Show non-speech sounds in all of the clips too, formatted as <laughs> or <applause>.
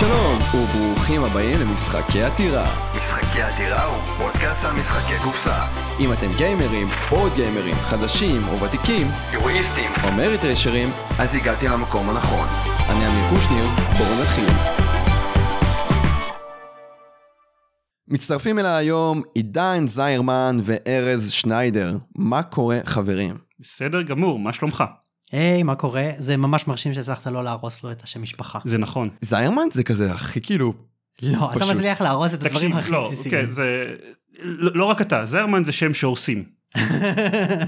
שלום, וברוכים הבאים למשחקי עתירה. משחקי עתירה הוא פודקאסט על משחקי קופסה. אם אתם גיימרים, או גיימרים, חדשים או ותיקים, הירואיסטים, או מריטרשרים, אז הגעתי למקום הנכון. אני אמיר קושניר, בואו נתחיל. מצטרפים אליי היום עידן זיירמן וארז שניידר. מה קורה חברים? בסדר גמור, מה שלומך? היי, מה קורה? זה ממש מרשים שהצלחת לא להרוס לו את השם משפחה. זה נכון. זיירמן זה כזה הכי כאילו... לא, אתה פשוט. מצליח להרוס את הדברים הכי לא, בסיסיים. כן, זה... לא לא רק אתה, זיירמן זה שם שהורסים. <laughs>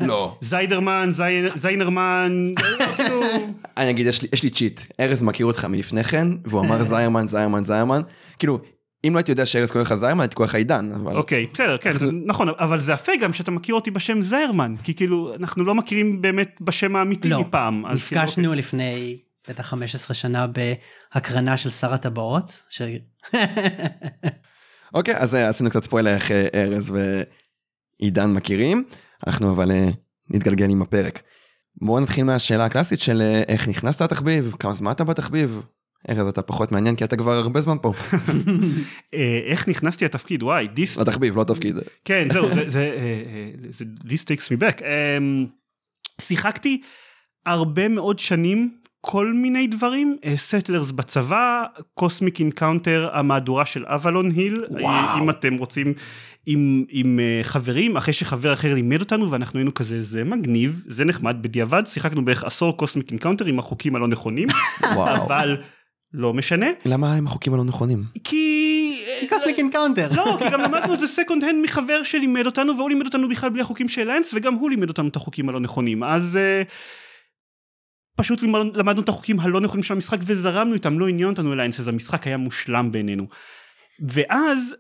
לא. זיידרמן, זי- זיינרמן, <laughs> כאילו... אני אגיד, יש לי, יש לי צ'יט. ארז מכיר אותך מלפני כן, והוא אמר זיירמן, זיירמן, זיירמן. כאילו, אם לא הייתי יודע שארז קורא לך זיירמן, הייתי קורא לך עידן. אבל... אוקיי, בסדר, כן, נכון, אבל זה יפה גם שאתה מכיר אותי בשם זיירמן, כי כאילו, אנחנו לא מכירים באמת בשם האמיתי לא, מפעם. כאילו, נפגשנו לפני בטח 15 שנה בהקרנה של שר הטבעות. ש... <laughs> אוקיי, אז אה, עשינו קצת ספוילר איך אה, ארז ועידן מכירים. אנחנו אבל אה, נתגלגל עם הפרק. בואו נתחיל מהשאלה הקלאסית של איך נכנסת לתחביב, כמה זמן אתה בתחביב. ארז אתה פחות מעניין כי אתה כבר הרבה זמן פה. <laughs> אה, איך נכנסתי לתפקיד, וואי, דיס... לתחביב, לא תפקיד. כן, זהו, זה, <laughs> אה, אה, takes me back. אמ, שיחקתי הרבה מאוד שנים כל מיני דברים, Settlers בצבא, Cosmic Encounter, המהדורה של Avalon Hill, וואו. אם אתם רוצים, עם, עם אה, חברים, אחרי שחבר אחר לימד אותנו ואנחנו היינו כזה, זה מגניב, זה נחמד, בדיעבד שיחקנו בערך עשור Cosmic Encounter עם החוקים הלא נכונים. <laughs> אבל לא משנה, למה הם החוקים הלא נכונים? כי... Cosmic Encounter. לא, כי גם למדנו את זה second hand מחבר שלימד אותנו, והוא לימד אותנו בכלל בלי החוקים של alliance, וגם הוא לימד אותנו את החוקים הלא נכונים. אז uh, פשוט למדנו את החוקים הלא נכונים של המשחק וזרמנו איתם, לא עניין אותנו alliance, אז המשחק היה מושלם בעינינו. ואז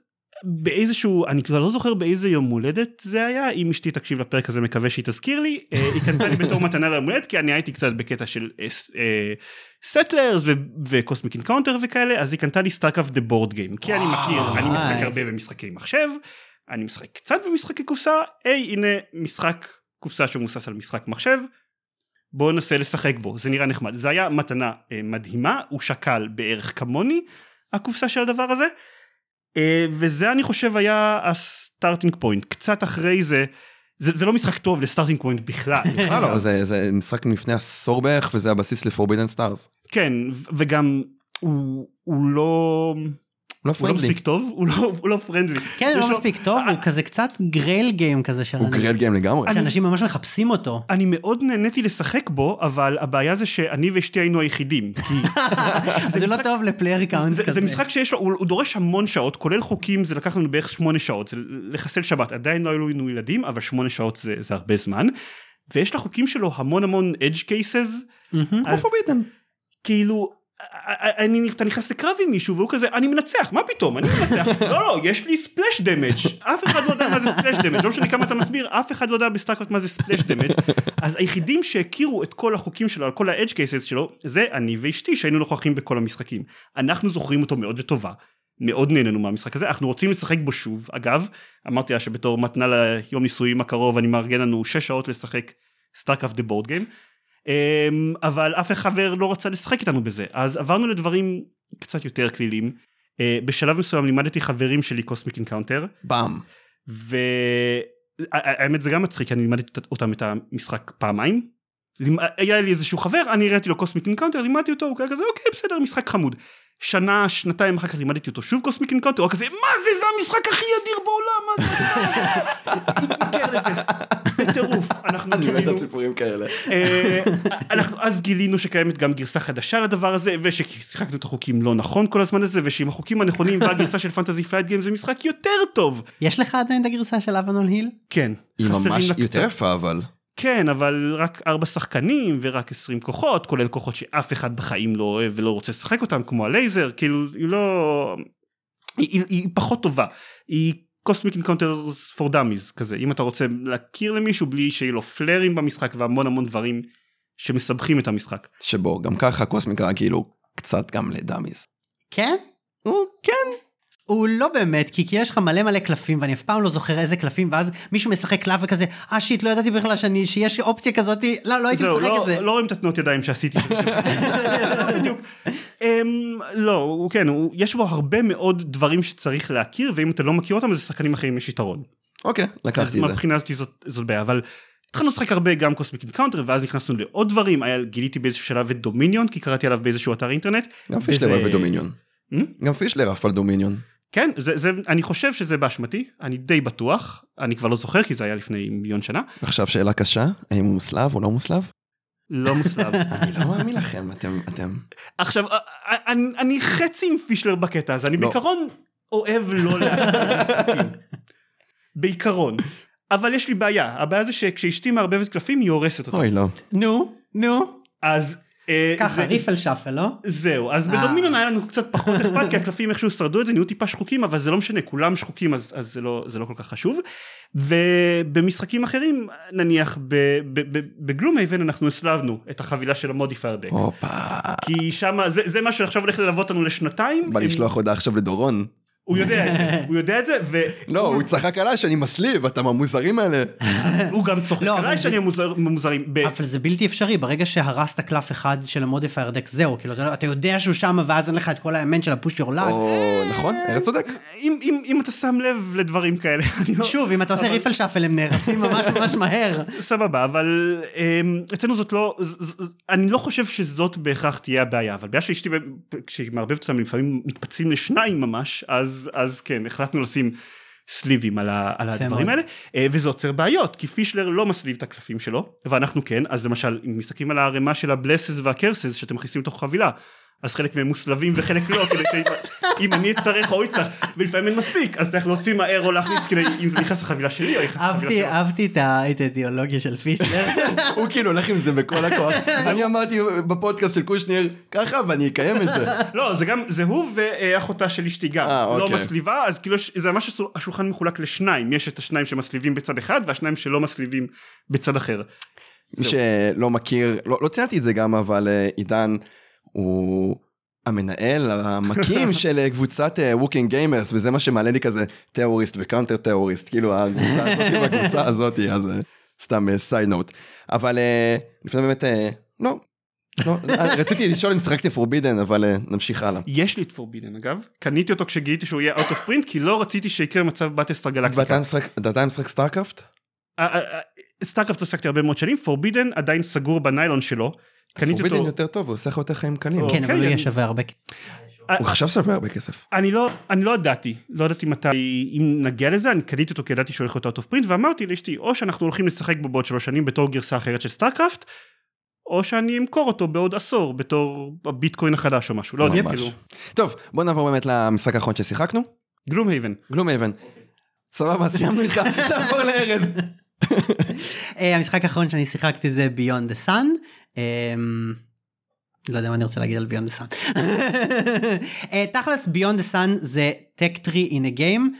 באיזשהו, אני כבר לא זוכר באיזה יום הולדת זה היה, אם אשתי תקשיב לפרק הזה מקווה שהיא תזכיר לי, אה, היא קנתה לי בתור מתנה ליום הולדת, כי אני הייתי קצת בקטע של Settlers ו Cosmic Encounter וכאלה, אז היא קנתה לי StarCraft The Board Game, כי אני מכיר, אני משחק. הרבה במשחקי מחשב, אני משחק קצת במשחקי קופסה, היי הנה משחק קופסה שמבוסס על משחק מחשב, בואו ננסה לשחק בו, זה נראה נחמד. זה היה מתנה אה, מדהימה, הוא שקל בערך כמוני, הקופסה של הדבר הזה, וזה אני חושב היה ה starting point. קצת אחרי זה, זה, זה לא משחק טוב ל starting point בכלל. בכלל <laughs> לא, זה זה משחק מלפני עשור בערך וזה הבסיס ל Forbidden Stars. כן, וגם הוא, הוא לא... לא הוא לא friendly. מספיק טוב, הוא לא, הוא לא friendly. כן, יש לא לו- אה, מספיק טוב, הוא כזה קצת grail game כזה של הוא אנשים- grail game לגמרי. שאנשים ממש מחפשים אותו. אני מאוד נהניתי לשחק בו, אבל הבעיה זה שאני ואשתי היינו היחידים. כי <laughs> זה לא טוב ל player count זה, כזה. זה משחק שיש לו, הוא, הוא דורש המון שעות, כולל חוקים, זה לקח לנו בערך שמונה שעות, זה לחסל שבת, עדיין לא היו לנו ילדים, אבל שמונה שעות זה, זה הרבה זמן. ויש לחוקים שלו המון המון cases, מהמם. אז Forbidden. כאילו, אני, אתה נכנס לקרב עם מישהו והוא כזה, אני מנצח, מה פתאום, אני מנצח, <laughs> לא לא, יש לי splash damage, אף אחד לא יודע מה זה splash damage, לא משנה כמה אתה מסביר, אף אחד לא יודע ב StarCraft מה זה splash damage, אז היחידים שהכירו את כל החוקים שלו, על כל ה-edge cases שלו, זה אני ואשתי שהיינו נוכחים בכל המשחקים. אנחנו זוכרים אותו מאוד לטובה, מאוד נהנינו מהמשחק הזה, אנחנו רוצים לשחק בו שוב, אגב, אמרתי לה שבתור מתנה ליום נישואים הקרוב אני מארגן לנו 6 שעות לשחק StarCraft The Board Game. אמ, אבל אף חבר לא רצה לשחק איתנו בזה אז עברנו לדברים קצת יותר קלילים. אה, בשלב מסוים לימדתי חברים שלי Cosmic Encounter באמ. והאמת זה גם מצחיק אני לימדתי אותם את המשחק פעמיים. היה לי איזשהו חבר אני הראיתי לו Cosmic Encounter לימדתי אותו הוא כזה אוקיי בסדר משחק חמוד. שנה שנתיים אחר כך לימדתי אותו שוב Cosmic Encounter הוא כזה מה זה זה המשחק הכי אדיר בעולם מה זה בטירוף אנחנו אני מת גילינו על סיפורים כאלה. אה, אנחנו אז גילינו שקיימת גם גרסה חדשה לדבר הזה וששיחקנו את החוקים לא נכון כל הזמן הזה ושעם החוקים הנכונים והגרסה של Fantasy Flight Games זה משחק יותר טוב יש לך עדיין את הגרסה של Avalon Hill? כן היא ממש יותר. יפה אבל. כן אבל רק ארבע שחקנים ורק 20 כוחות כולל כוחות שאף אחד בחיים לא אוהב ולא רוצה לשחק אותם כמו הלייזר כאילו היא לא היא, היא, היא פחות טובה היא Cosmic Encounter for dummies כזה אם אתה רוצה להכיר למישהו בלי שיהיה לו flare־ים במשחק והמון המון דברים שמסבכים את המשחק. שבו גם ככה Cosmic ראה כאילו קצת גם ל dummies. כן? הוא כן. הוא לא באמת, כי, כי יש לך מלא מלא קלפים, ואני אף פעם לא זוכר איזה קלפים, ואז מישהו משחק קלף וכזה, אה shit, לא ידעתי בכלל שאני, שיש אופציה כזאתי, לא, לא הייתי משחק לא, את זה. לא רואים את התנועות ידיים שעשיתי. לא, <laughs> בדיוק. אמ, לא, הוא כן, הוא- יש בו הרבה מאוד דברים שצריך להכיר, ואם אתה לא מכיר אותם, אז לשחקנים אחרים יש יתרון. אוקיי, אז לקחתי את זה. מהבחינה הזאת זאת, זאת בעיה, אבל התחלנו לשחק הרבה גם Cosmic Encounter, ואז נכנסנו לעוד דברים, היה, גיליתי באיזשהו שלב את Dominion, כי קראתי עליו באיזשהו אתר אינטרנט. גם פישלר וזה- אוהב את דומיניון. Hmm? גם פישלר עף על דומיניון. כן, זה, זה, אני חושב שזה באשמתי, אני די בטוח, אני כבר לא זוכר כי זה היה לפני מיליון שנה, עכשיו שאלה קשה, האם הוא מסולב או לא מסולב? לא מוסלב. <laughs> אני לא מאמין לכם, אתם, אתם... עכשיו, א- א- אני, אני חצי עם פישלר בקטע הזה, אני לא. בעיקרון אוהב לא להסתכל. בעיקרון. אבל יש לי בעיה, הבעיה זה שכשאשתי מערבבת קלפים היא הורסת אותם. אוי לא. נו, נו, אז... אה, ככה, זה- ריפל שפל, לא? זהו, אז אה. בדומיניון היה לנו קצת פחות אכפת, כי הקלפים איכשהו שרדו את זה, נהיו טיפה שחוקים, אבל זה לא משנה, כולם שחוקים, אז, אז זה, לא, זה לא כל כך חשוב. ובמשחקים אחרים, נניח ב- ב- ב- ב Gloomhaven אנחנו סילבנו את החבילה של ה modifier deck. הופה. כי שם זה, זה מה שעכשיו הולך ללוות אותנו לשנתיים. בא לשלוח הודעה עכשיו לדורון. הוא יודע את זה, הוא יודע את זה, לא, הוא צחק עליי שאני מסליב, אתה מהמוזרים האלה. והוא גם צוחק לא, עליי שאני המוזר- מוזרים. ב- אבל זה בלתי אפשרי, ברגע שהרסת קלף אחד של ה modifier deck, זהו, כאילו, אתה- אתה יודע שהוא שם, ואז אין לך את כל האמן של ה push your luck. או, נכון, ארץ צודק. אם, אתה שם לב לדברים כאלה, <laughs> לא... שוב, אם אתה עושה ריפל שפל, הם נהרסים ממש ממש מהר. <laughs> סבבה, אבל אמ, אצלנו זאת לא, אני לא חושב שזאת בהכרח תהיה הבעיה, אבל הבעיה שאשתי, כשהיא מערבבת אותם לפעמים מתפצלים לשניים ממש, אז, אז כן, החלטנו לשים סליבים על, ה, על הדברים מאוד. האלה, אה, וזה עוצר בעיות, כי פישלר לא מסליב את הקלפים שלו, ואנחנו כן, אז למשל, אם מסתכלים על הערימה של הבלסס והקרסס שאתם מכניסים לתוך חבילה, אז חלק מהם מוסלבים וחלק לא, כדי שאם אני אצטרך או הוא יצטרך, ולפעמים אין מספיק, אז צריך להוציא מהר או להכניס כדי, אם זה נכנס לחבילה שלי או נכנס לחבילה שלו. אהבתי את האידיאולוגיה של פישלר. <laughs> הוא כאילו הולך עם זה בכל הכוח. אני אמרתי בפודקאסט של קושניר ככה ואני אקיים את זה. <laughs> לא זה גם זה הוא ואחותה של אשתי גם אה, לא אוקיי. מסליבה אז כאילו זה ממש השולחן מחולק לשניים יש את השניים שמסליבים בצד אחד והשניים שלא מסליבים בצד אחר. מי שלא מכיר, לא, לא ציינתי את זה גם, אבל אה, עידן הוא המנהל המקים <laughs> של אה, קבוצת Walking Gamers, וזה מה שמעלה לי כזה טרוריסט ו counter terrorist, כאילו הקבוצה הזאת והקבוצה <laughs> הזאת, אז אה, סתם side note. אבל אה, לפני באמת, אה, לא, לא, אה, רציתי לשאול אם שחקתי Forbidden, אבל אה, נמשיך הלאה. יש לי את Forbidden אגב קניתי אותו כשגיליתי שהוא יהיה out of print כי לא רציתי שיקרה מצב Battlestar Galactica. משחק- אתה עדיין משחק? StarCraft לא עסקתי הרבה מאוד שנים Forbidden עדיין סגור בניילון שלו. קניתי Forbidden אותו יותר טוב, הוא עושה לך יותר חיים קלים. אוקיי, כן, אבל הוא אני- יהיה שווה הרבה כסף. הוא חשב שווה הרבה כסף. אני לא אני לא ידעתי לא ידעתי מתי אם נגיע לזה אני קניתי אותו כי ידעתי שהוא הולך להיות out of print ואמרתי לאשתי או שאנחנו הולכים לשחק בו בעוד שלוש שנים בתור גרסה אחרת של StarCraft או שאני אמכור אותו בעוד עשור בתור הביטקוין החדש או משהו לא יודע. כאילו טוב, בוא נעבור באמת למשחק האחרון ששיחקנו. Gloomhaven Gloomhaven. סבבה, סיימנו איתך, <laughs> נעבור לארז. אה, המשחק האחרון שאני שיחקתי זה Beyond the Sun. לא יודע מה אני רוצה להגיד על Beyond the Sun. תכלס Beyond the Sun זה tech tree in game.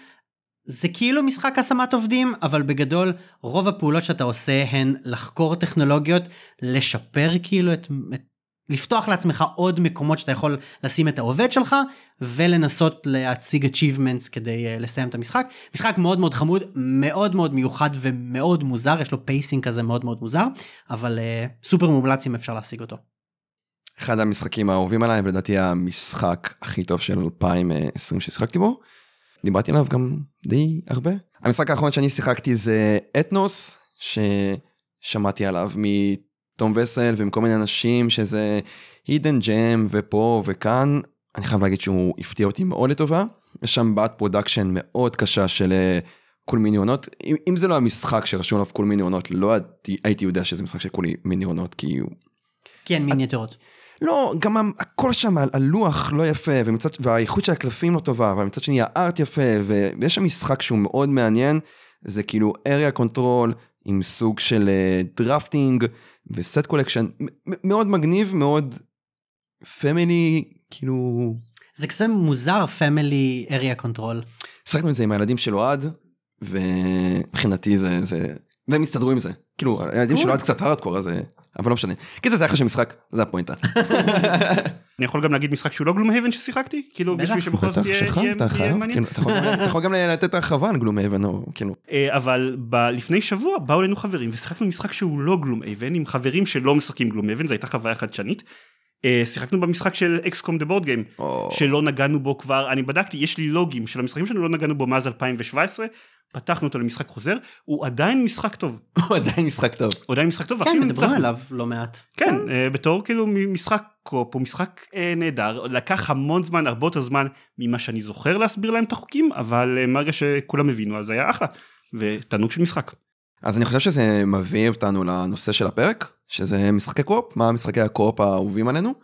זה כאילו משחק השמת עובדים אבל בגדול רוב הפעולות שאתה עושה הן לחקור טכנולוגיות לשפר כאילו את, את לפתוח לעצמך עוד מקומות שאתה יכול לשים את העובד שלך ולנסות להציג achievements כדי uh, לסיים את המשחק. משחק מאוד מאוד חמוד, מאוד מאוד מיוחד ומאוד מוזר, יש לו pacing כזה מאוד מאוד מוזר, אבל uh, סופר מומלץ אם אפשר להשיג אותו. אחד המשחקים האהובים עליי, ולדעתי המשחק הכי טוב של 2020 ששיחקתי בו. דיברתי עליו גם די הרבה. המשחק האחרון שאני שיחקתי זה Ethnos, ששמעתי עליו מ Tom Vasel ומכל מיני אנשים שזה hidden gem ופה וכאן. אני חייב להגיד שהוא הפתיע אותי מאוד לטובה. יש שם bad production מאוד קשה של אה, Cool Mini or Not. אם, אם זה לא המשחק שרשום עליו Cool Mini or Not, לא הייתי, הייתי יודע שזה משחק של Cool Mini or Not, כי הוא כן, מיניאטורות. לא, גם הכל שם, הלוח לא יפה, ומצד, והאיכות של הקלפים לא טובה, אבל מצד שני ה art יפה, ויש שם משחק שהוא מאוד מעניין, זה כאילו area control עם סוג של drafting ו set collection, מאוד מגניב, מאוד family, כאילו... זה כזה מוזר family area control. שחקנו את זה עם הילדים של אוהד, ומבחינתי זה, זה והם הסתדרו עם זה. כאילו, הילדים שלו עד קצת הארדקור, אז... אה, אבל לא משנה. קיצר, זה היה חשוב משחק, זה הפואנטה. <laughs> אני יכול גם להגיד משחק שהוא לא Gloomhaven ששיחקתי? כאילו. בשביל שבכל זאת יהיה מעניין. כאילו, אתה יכול גם- לתת הרחבה על Gloom או כאילו. אה, אבל לפני שבוע באו אלינו חברים ושיחקנו משחק שהוא לא גלום אבן עם חברים שלא משחקים גלום אבן זו הייתה חוויה חדשנית. אה, שיחקנו במשחק של אקסקום דה בורד גיים שלא נגענו בו כבר אני בדקתי יש לי לוגים של המשחקים שלנו לא נגענו בו מאז 2017 פתחנו אותו למשחק חוזר הוא עדיין משחק טוב <laughs> הוא עדיין משחק טוב. הוא עדיין משחק טוב כן, מדברים. עליו לא מעט. כן אה, בתור כאילו משחק קופ הוא משחק אה, נהדר לקח המון זמן הרבה יותר זמן ממה שאני זוכר להסביר להם את החוקים אבל אה, מהרגע שכולם הבינו אז היה אחלה ותענוג של משחק. אז אני חושב שזה מביא אותנו לנושא של הפרק, שזה משחקי קו-אופ, מה משחקי הקו-אופ האהובים עלינו,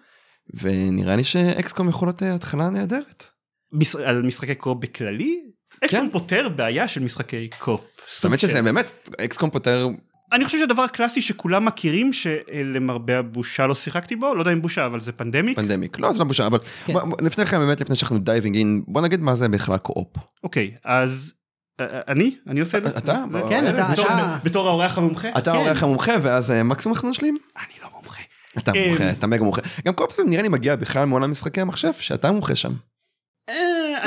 ונראה לי שאקסקום יכול להיות אה, התחלה נהדרת. מש- על משחקי קופ בכללי? אקסקום כן. פותר בעיה של משחקי. סוג האמת של- שזה באמת, אקסקום פותר, אני חושב שהדבר הקלאסי שכולם מכירים שלמרבה הבושה לא שיחקתי בו לא יודע אם בושה אבל זה פנדמיק פנדמיק, לא זה לא בושה, אבל כן. בוא- בוא- לפני כן באמת, לפני שאנחנו diving in, בוא נגיד מה זה בכלל co-op. אוקיי אז אה, אה, אני אני עושה את זה אתה? בוא, כן, ארז, אתה- בתור- האורח המומחה אתה כן. האורח המומחה, ואז אה, מקסימום אנחנו נשלים. אני לא מומחה. אתה אה, מומחה, אתה מגה מומחה. גם זה נראה לי מגיע בכלל מעולם משחקי המחשב, שאתה מומחה שם. אה,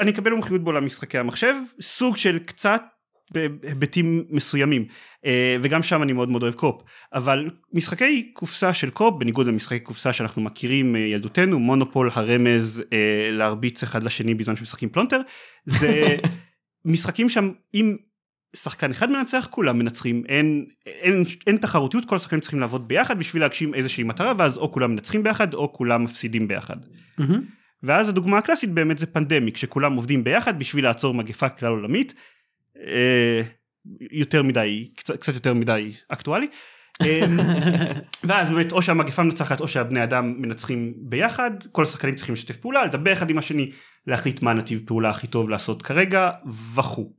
אני. אקבל מומחיות בעולם משחקי המחשב סוג של קצת בהיבטים מסוימים אה, וגם שם אני מאוד מאוד אוהב co-op אבל משחקי קופסה של co-op בניגוד למשחקי קופסה שאנחנו מכירים מילדותנו מונופול הרמז אה, להרביץ אחד לשני בזמן שמשחקים פלונטר זה <laughs> משחקים שם אם שחקן אחד מנצח כולם מנצחים אין, אין, אין תחרותיות כל השחקנים צריכים לעבוד ביחד בשביל להגשים איזושהי מטרה ואז או כולם מנצחים ביחד או כולם מפסידים ביחד. מהמם. ואז הדוגמה הקלאסית באמת זה פנדמיק שכולם עובדים ביחד בשביל לעצור מגפה כלל עולמית. אה, יותר מדי קצת, קצת יותר מדי אקטואלי. אה, <laughs> ואז באמת או שהמגפה מנצחת או שהבני אדם מנצחים ביחד כל השחקנים צריכים לשתף פעולה לדבר אחד עם השני להחליט מה נתיב פעולה הכי טוב לעשות כרגע וכו'.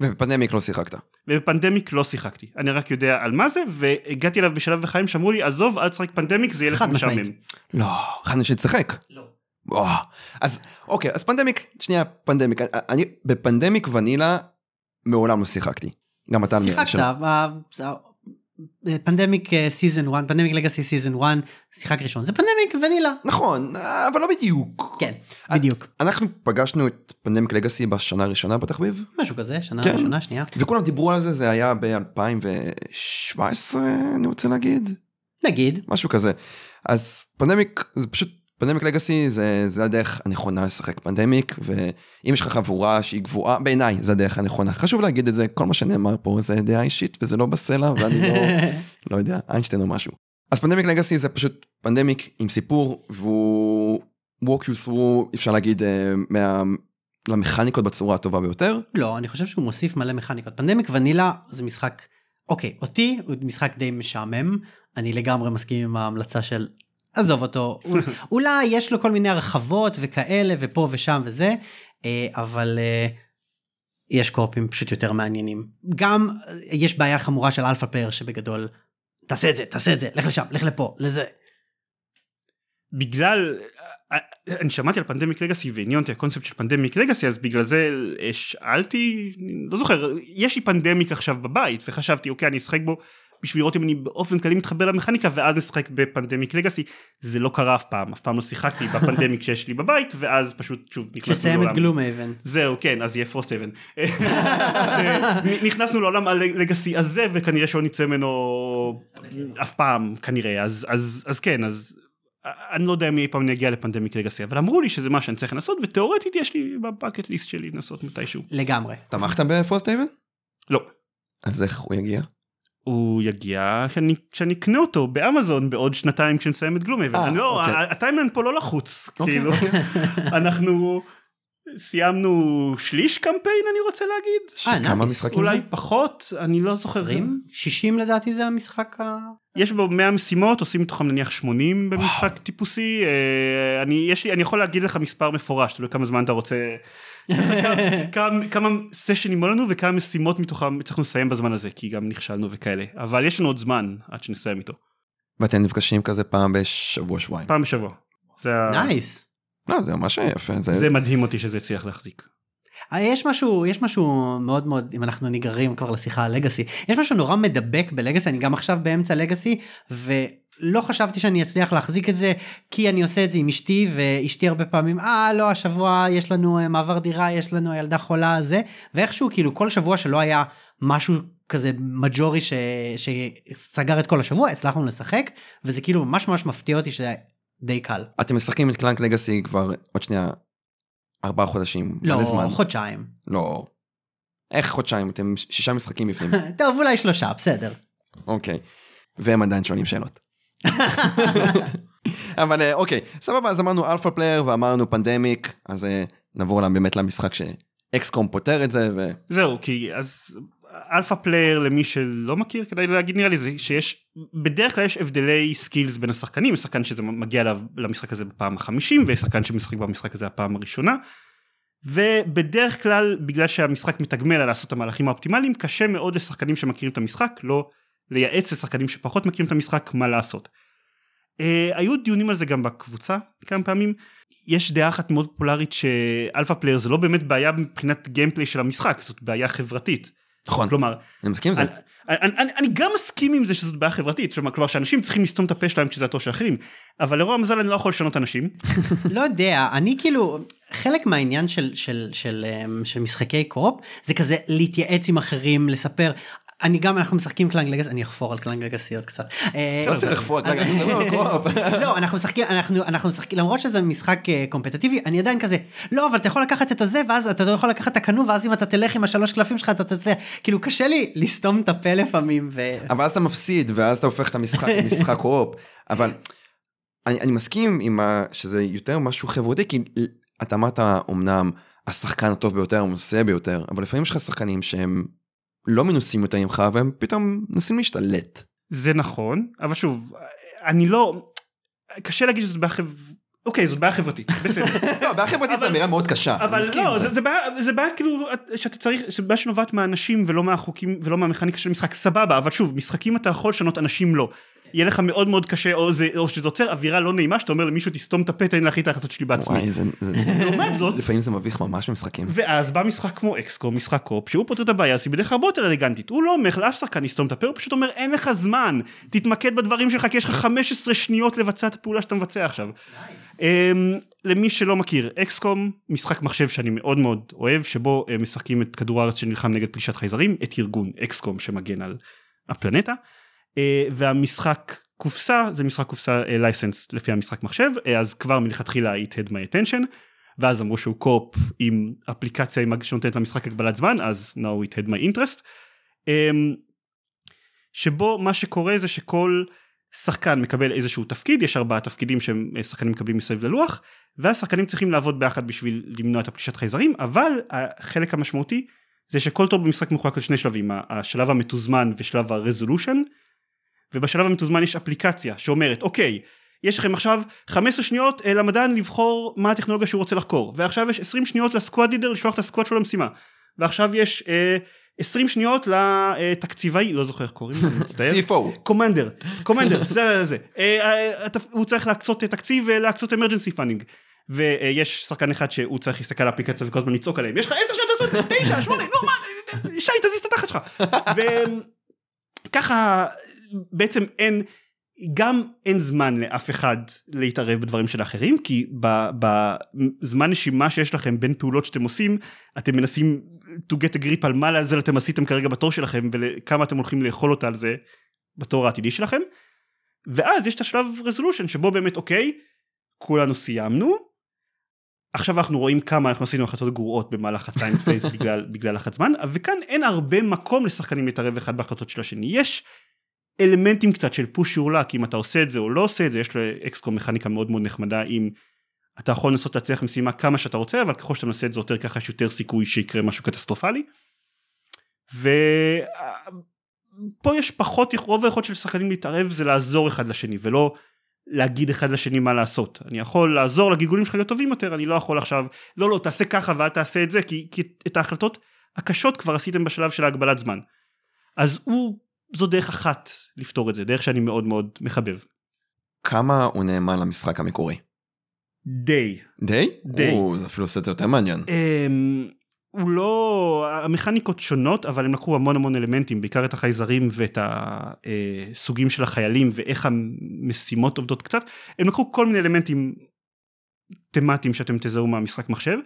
וב Pandemic לא שיחקת. וב Pandemic לא שיחקתי אני רק יודע על מה זה והגעתי אליו בשלב בחיים שאמרו לי עזוב אל תשחק Pandemic זה יהיה לך חד משעמם. משמעית. לא, חשבתי שתשחק. לא. וואו. אז אוקיי, אז Pandemic, שנייה, Pandemic. אני ב Pandemic vanilla מעולם לא שיחקתי. גם אתה שיחקת. Pandemic Season 1, Pandemic Legacy Season 1, שיחק ראשון, זה פנדמיק ונילה. נכון, אבל לא בדיוק. כן, בדיוק. אנחנו פגשנו את פנדמיק לגאסי בשנה הראשונה בתחביב, משהו כזה, שנה כן. ראשונה, שנייה. וכולם דיברו על זה, זה היה ב-2017, אני רוצה להגיד, נגיד, משהו כזה. אז פנדמיק, זה פשוט, פנדמיק לגאסי זה, זה הדרך הנכונה לשחק פנדמיק, ואם יש לך חבורה שהיא גבוהה, בעיניי זה הדרך הנכונה. חשוב להגיד את זה, כל מה שנאמר פה זה דעה אישית וזה לא בסלע, ואני לא, <laughs> לא יודע, איינשטיין או משהו. אז פנדמיק לגאסי זה פשוט פנדמיק עם סיפור, והוא walk you through, אפשר להגיד, אה, מה... למכניקות בצורה הטובה ביותר. לא, אני חושב שהוא מוסיף מלא מכניקות. פנדמיק ונילה זה משחק, אוקיי, אותי הוא משחק די משעמם, אני לגמרי מסכים עם ההמלצה של עזוב אותו, אול- אולי יש לו כל מיני הרחבות וכאלה ופה ושם וזה, אה, אבל אה, יש co-op ים פשוט יותר מעניינים. גם אה, יש בעיה חמורה של alpha player שבגדול, תעשה את זה, תעשה את זה, לך לשם, לך לפה, לזה. בגלל אני שמעתי על Pandemic Legacy ועניין אותי הקונספט של Pandemic Legacy אז בגלל זה שאלתי לא זוכר יש לי Pandemic עכשיו בבית וחשבתי אוקיי אני אשחק בו בשביל לראות אם אני באופן כללי מתחבר למכניקה ואז נשחק ב Pandemic Legacy זה לא קרה אף פעם אף פעם לא שיחקתי ב Pandemic <laughs> שיש לי בבית ואז פשוט שוב נכנסנו כשתסיים את לעולם. Gloomhaven. זהו כן אז יהיה Frosthaven <laughs> נכנסנו לעולם ה legacy הזה וכנראה שלא נצא ממנו אף פעם כנראה אז אז אז כן אז אני לא יודע אם אי פעם נגיע ל Pandemic Legacy אבל אמרו לי שזה מה שאני צריך לנסות ותאורטית יש לי ב bucket list שלי לנסות מתישהו לגמרי. תמכת ב Frosthaven? לא אז איך הוא יגיע? הוא יגיע כשאני, כשאני אקנה אותו באמזון בעוד שנתיים כשנסיים את Gloomhaven. אה, לא, אוקיי. ה- ה timeline פה לא לחוץ. אוקיי, כאילו, אנחנו סיימנו שליש קמפיין אני רוצה להגיד. אה, נייס. משחקים אולי זה? פחות, אני לא זוכר. 20? 60 לדעתי זה המשחק ה... יש בו 100 משימות, עושים מתוכם נניח 80 במשחק טיפוסי. אה, אני, יש לי, אני יכול להגיד לך מספר מפורש, תלוי כמה זמן אתה רוצה. <laughs> כמה, כמה, כמה סשנים היו לנו וכמה משימות מתוכם הצלחנו לסיים בזמן הזה, כי גם נכשלנו וכאלה. אבל יש לנו עוד זמן עד שנסיים איתו. ואתם נפגשים כזה פעם בשבוע שבועיים. פעם בשבוע. זה, ה... לא זה ממש יפה. זה... זה מדהים אותי שזה הצליח להחזיק. אה, יש משהו יש משהו מאוד מאוד אם אנחנו נגררים כבר לשיחה על לגאסי יש משהו נורא מדבק בלגאסי אני גם עכשיו באמצע לגאסי ולא חשבתי שאני אצליח להחזיק את זה כי אני עושה את זה עם אשתי ואשתי הרבה פעמים אה לא השבוע יש לנו אה, מעבר דירה יש לנו ילדה חולה זה ואיכשהו כאילו כל שבוע שלא היה משהו כזה מג'ורי ש... שסגר את כל השבוע הצלחנו לשחק וזה כאילו ממש ממש מפתיע אותי שזה די קל. אתם משחקים את Clank Legacy כבר עוד שנייה ארבעה חודשים. לא. חודשיים. לא. איך חודשיים? אתם שישה משחקים בפנים. <laughs> טוב אולי שלושה בסדר. אוקיי. והם עדיין שואלים שאלות. <laughs> אבל אה, אוקיי, סבבה, אז אמרנו alpha player ואמרנו Pandemic, אז אה, נעבור באמת למשחק ש XCOM פותר את זה, ו... זהו כי אז alpha player למי שלא מכיר כדאי להגיד נראה לי זה שיש בדרך כלל יש הבדלי skills בין השחקנים שחקן שזה מגיע למשחק הזה בפעם החמישים ושחקן שמשחק במשחק הזה הפעם הראשונה. ובדרך כלל בגלל שהמשחק מתגמל על לעשות את המהלכים האופטימליים קשה מאוד לשחקנים שמכירים את המשחק לא לייעץ לשחקנים שפחות מכירים את המשחק מה לעשות. Uh, היו דיונים על זה גם בקבוצה כמה פעמים יש דעה אחת מאוד פופולרית ש alpha player זה לא באמת בעיה מבחינת gameplay של המשחק זאת בעיה חברתית. נכון, כלומר אני מסכים עם זה. אני, אני, אני, גם מסכים עם זה שזאת בעיה חברתית כלומר שאנשים צריכים לסתום את הפה שלהם כשזה התור של אחרים אבל לרוע המזל אני לא יכול לשנות אנשים <laughs> לא יודע אני כאילו חלק מהעניין של של של אמ, של משחקי co-op זה כזה להתייעץ עם אחרים לספר. אני גם אנחנו משחקים Clank Legacy אני אחפור על Clank Legacy עוד קצת. אה, לא צריך לחפור, אני מדבר על co-op. <laughs> לא אנחנו משחקים אנחנו אנחנו משחקים למרות שזה משחק אה, קומפטטיבי אני עדיין כזה לא אבל אתה יכול לקחת את הזה ואז אתה לא יכול לקחת את הקנו ואז אם אתה תלך עם השלוש קלפים שלך אתה תצליח כאילו קשה לי לסתום את הפה לפעמים. אבל אז אתה מפסיד, ואז אתה הופך את המשחק <laughs> למשחק co-op. אבל אני, מסכים עם. שזה יותר משהו חברותי, כי אתה אמרת אמנם השחקן הטוב ביותר, המנוסה ביותר, אבל לפעמים יש לך שחקנים שהם לא מנוסים יותר ממך, והם פתאום מנסים להשתלט. זה נכון אבל שוב אני לא קשה להגיד שזאת בעיה חברתית אוקיי זאת בעיה חברתית בסדר <laughs> לא, בעיה חברתית זו אמירה מאוד קשה. אבל לא זה בעיה זה בעיה כאילו שאתה צריך זה בעיה שנובעת מהאנשים ולא מהחוקים ולא מהמכניקה של המשחק סבבה אבל שוב משחקים אתה יכול לשנות אנשים לא. יהיה לך מאוד מאוד קשה או זה או שזה יוצר אווירה לא נעימה שאתה אומר למישהו תסתום את הפה תן לי להחליט את ההחלטות שלי בעצמי. וואי, זה... זה- לעומת זאת לפעמים זה מביך ממש במשחקים. ואז בא משחק כמו אקסקום משחק קופ שהוא פותר את הבעיה אז היא בדרך כלל הרבה יותר אלגנטית הוא לא אומר לאף שחקן לסתום את הפה הוא פשוט אומר אין לך זמן תתמקד בדברים שלך כי יש לך 15 שניות לבצע את הפעולה שאתה מבצע עכשיו. Um, למי שלא מכיר אקסקום משחק מחשב שאני מאוד מאוד אוהב שבו uh, משחקים את כדור הארץ שנלחם נגד פלישת חייזרים את ארגון אקסקום שמגן על הפלנטה והמשחק קופסה זה משחק קופסה לייסנס לפי המשחק מחשב uh, אז כבר מלכתחילה it had my attention ואז אמרו שהוא קופ עם אפליקציה שנותנת למשחק הגבלת זמן אז now it had my interest. Um, שבו מה שקורה זה שכל שחקן מקבל איזשהו תפקיד יש ארבעה תפקידים ששחקנים מקבלים מסביב ללוח והשחקנים צריכים לעבוד ביחד בשביל למנוע את הפלישת חייזרים אבל החלק המשמעותי זה שכל טוב במשחק מחולק לשני שלבים השלב המתוזמן ושלב הרזולושן ובשלב המתוזמן יש אפליקציה שאומרת אוקיי יש לכם עכשיו 15 שניות אה, למדען לבחור מה הטכנולוגיה שהוא רוצה לחקור. ועכשיו יש 20 שניות ל squad leader לשלוח את ה squad שלו למשימה. ועכשיו יש אה, 20 שניות לתקציבאי לא זוכר איך קוראים לו מצטער. CFO. commander commander זה זה אה, אה, הוא צריך להקצות תקציב ולהקצות emergency funding ויש שחקן אחד שהוא צריך להסתכל על האפליקציה וכל הזמן לצעוק עליהם. יש לך 10 שניות לעשות את זה 9 8 נו מה? שי תזיז את התחת שלך. <laughs> וככה בעצם אין גם אין זמן לאף אחד להתערב בדברים של האחרים כי בזמן נשימה שיש לכם בין פעולות שאתם עושים אתם מנסים to get a grip על מה לעזל אתם עשיתם כרגע בתור שלכם וכמה אתם הולכים לאכול אותה על זה בתור העתידי שלכם. ואז יש את השלב רזולושן שבו באמת אוקיי כולנו סיימנו עכשיו אנחנו רואים כמה אנחנו עשינו החלטות גרועות במהלך הטיים פייס <laughs> בגלל בגלל לחץ זמן וכאן אין הרבה מקום לשחקנים להתערב אחד בהחלטות של השני יש אלמנטים קצת של פוש יורלק אם אתה עושה את זה או לא עושה את זה יש לאקסקום מכניקה מאוד מאוד נחמדה אם אתה יכול לנסות להצליח משימה כמה שאתה רוצה אבל ככל שאתה מנסה את זה יותר ככה יש יותר סיכוי שיקרה משהו קטסטרופלי. ופה יש פחות רוב היכולת של שחקנים להתערב זה לעזור אחד לשני ולא להגיד אחד לשני מה לעשות אני יכול לעזור לגלגולים שלך להיות טובים יותר אני לא יכול עכשיו לא לא תעשה ככה ואל תעשה את זה כי, כי את ההחלטות הקשות כבר עשיתם בשלב של ההגבלת זמן. אז הוא זו דרך אחת לפתור את זה דרך שאני מאוד מאוד מחבב. כמה הוא נאמן למשחק המקורי? די. די? די. או, זה אפילו עושה את זה יותר מעניין. אמ, הוא לא, המכניקות שונות, אבל הם לקחו המון המון אלמנטים, בעיקר את החייזרים ואת הסוגים של החיילים ואיך המשימות עובדות קצת, הם לקחו כל מיני אלמנטים תמטיים שאתם תזהו מהמשחק מחשב,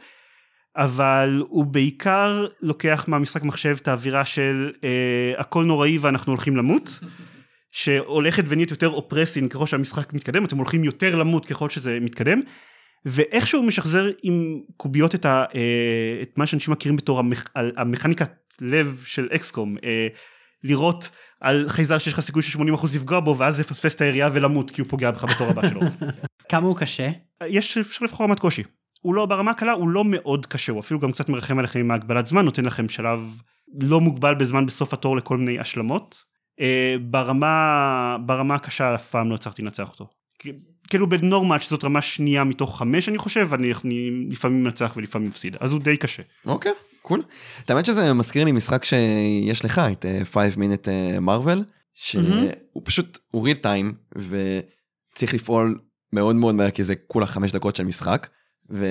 אבל הוא בעיקר לוקח מהמשחק מחשב את האווירה של אה, הכל נוראי ואנחנו הולכים למות. <laughs> שהולכת ונהיית יותר אופרסין ככל שהמשחק מתקדם אתם הולכים יותר למות ככל שזה מתקדם ואיכשהו משחזר עם קוביות את, ה, אה, את מה שאנשים מכירים בתור המכ, המכניקת לב של אקסקום אה, לראות על חייזר שיש לך סיכוי של 80% לפגוע בו ואז לפספס את הירייה ולמות כי הוא פוגע בך בתור הבא שלו. <laughs> כמה הוא קשה? יש אפשר לבחור רמת קושי. הוא לא ברמה קלה הוא לא מאוד קשה הוא אפילו גם קצת מרחם עליכם עם ההגבלת זמן נותן לכם שלב לא מוגבל בזמן בסוף התור לכל מיני השלמות. אה, ברמה ברמה הקשה אף פעם לא הצלחתי לנצח אותו. כאילו בנורמל שזאת רמה שנייה מתוך חמש אני חושב אני, אני לפעמים מנצח ולפעמים מפסיד אז הוא די קשה. אוקיי, קול. את האמת שזה מזכיר לי משחק שיש לך את 5 minute מרוויל, שהוא פשוט, הוא ריל טיים וצריך לפעול מאוד מאוד מהר כי זה כולה חמש דקות של משחק. ו...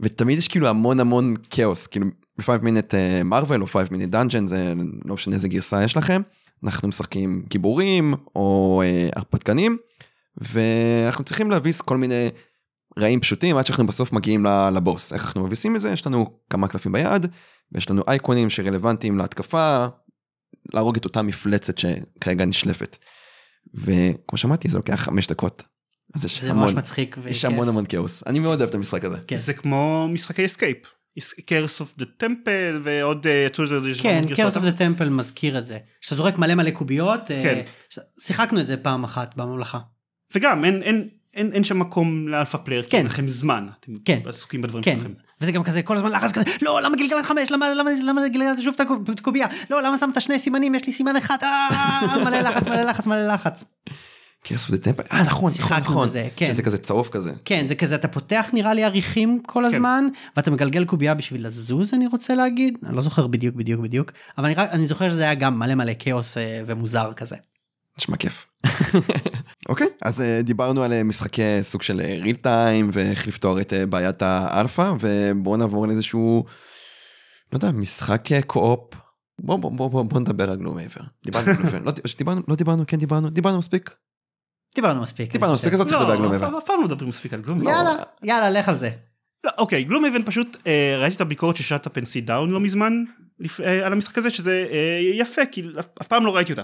ותמיד יש כאילו המון המון כאוס כאילו ב-5 minute מרוויל או 5 minute dungeon זה לא משנה איזה גרסה יש לכם אנחנו משחקים גיבורים או אה, הרפתקנים ואנחנו צריכים להביס כל מיני רעים פשוטים עד שאנחנו בסוף מגיעים לבוס איך אנחנו מביסים את זה יש לנו כמה קלפים ביד ויש לנו אייקונים שרלוונטיים להתקפה להרוג את אותה מפלצת שכרגע נשלפת. וכמו שמעתי זה לוקח חמש דקות. אז יש זה המון, ממש מצחיק. יש וכיף. המון המון כאוס אני מאוד אוהב את המשחק הזה. כן. זה כמו משחקי Escape. Curse of the Temple ועוד אה, יצאו לזה איזה כן. Curse of the Temple מזכיר את זה. שאתה זורק מלא מלא קוביות. אה, כן. שיחקנו את זה פעם אחת בממלכה. וגם אין אין אין אין שם מקום ל alpha player כי כן. אין לכם זמן אתם כן. עסוקים בדברים כן. שלכם. וזה גם כזה כל הזמן לחץ כזה לא למה גלגלת חמש למה למה למה גלגלת שוב את הקובייה לא למה שמת שני סימנים יש לי סימן אחד אה, מלא לחץ מלא לחץ מלא לחץ. Curse of the Temple אה נכון נכון נכון בזה, כן. שזה כזה צהוב כזה. כן זה כזה אתה פותח נראה לי אריחים כל הזמן ואתה מגלגל קובייה בשביל לזוז אני רוצה להגיד אני לא זוכר בדיוק בדיוק בדיוק אבל אני, אני זוכר שזה היה גם מלא מלא כאוס אה, ומוזר כזה. נשמע כיף. <laughs> אוקיי אז אה, דיברנו על אה, משחקי סוג של real time ואיך לפתור את אה, בעיית האלפא ובואו נעבור לאיזשהו לא יודע משחק אה, co-op. בוא בוא בוא בוא בוא נדבר על Gloomhaven. דיברנו לא דיברנו לא דיברנו כן דיברנו דיברנו מספיק. דיברנו מספיק. דיברנו מספיק. אז לא צריך לדבר על Gloom אף פעם לא מדברים מספיק על Gloom. יאללה יאללה לך על זה. לא, אוקיי Gloomhaven פשוט אה, ראיתי את הביקורת של Shut Up & Sit Down לא מזמן. אה, על המשחק הזה שזה אה, יפה כי אף, פעם לא ראיתי אותה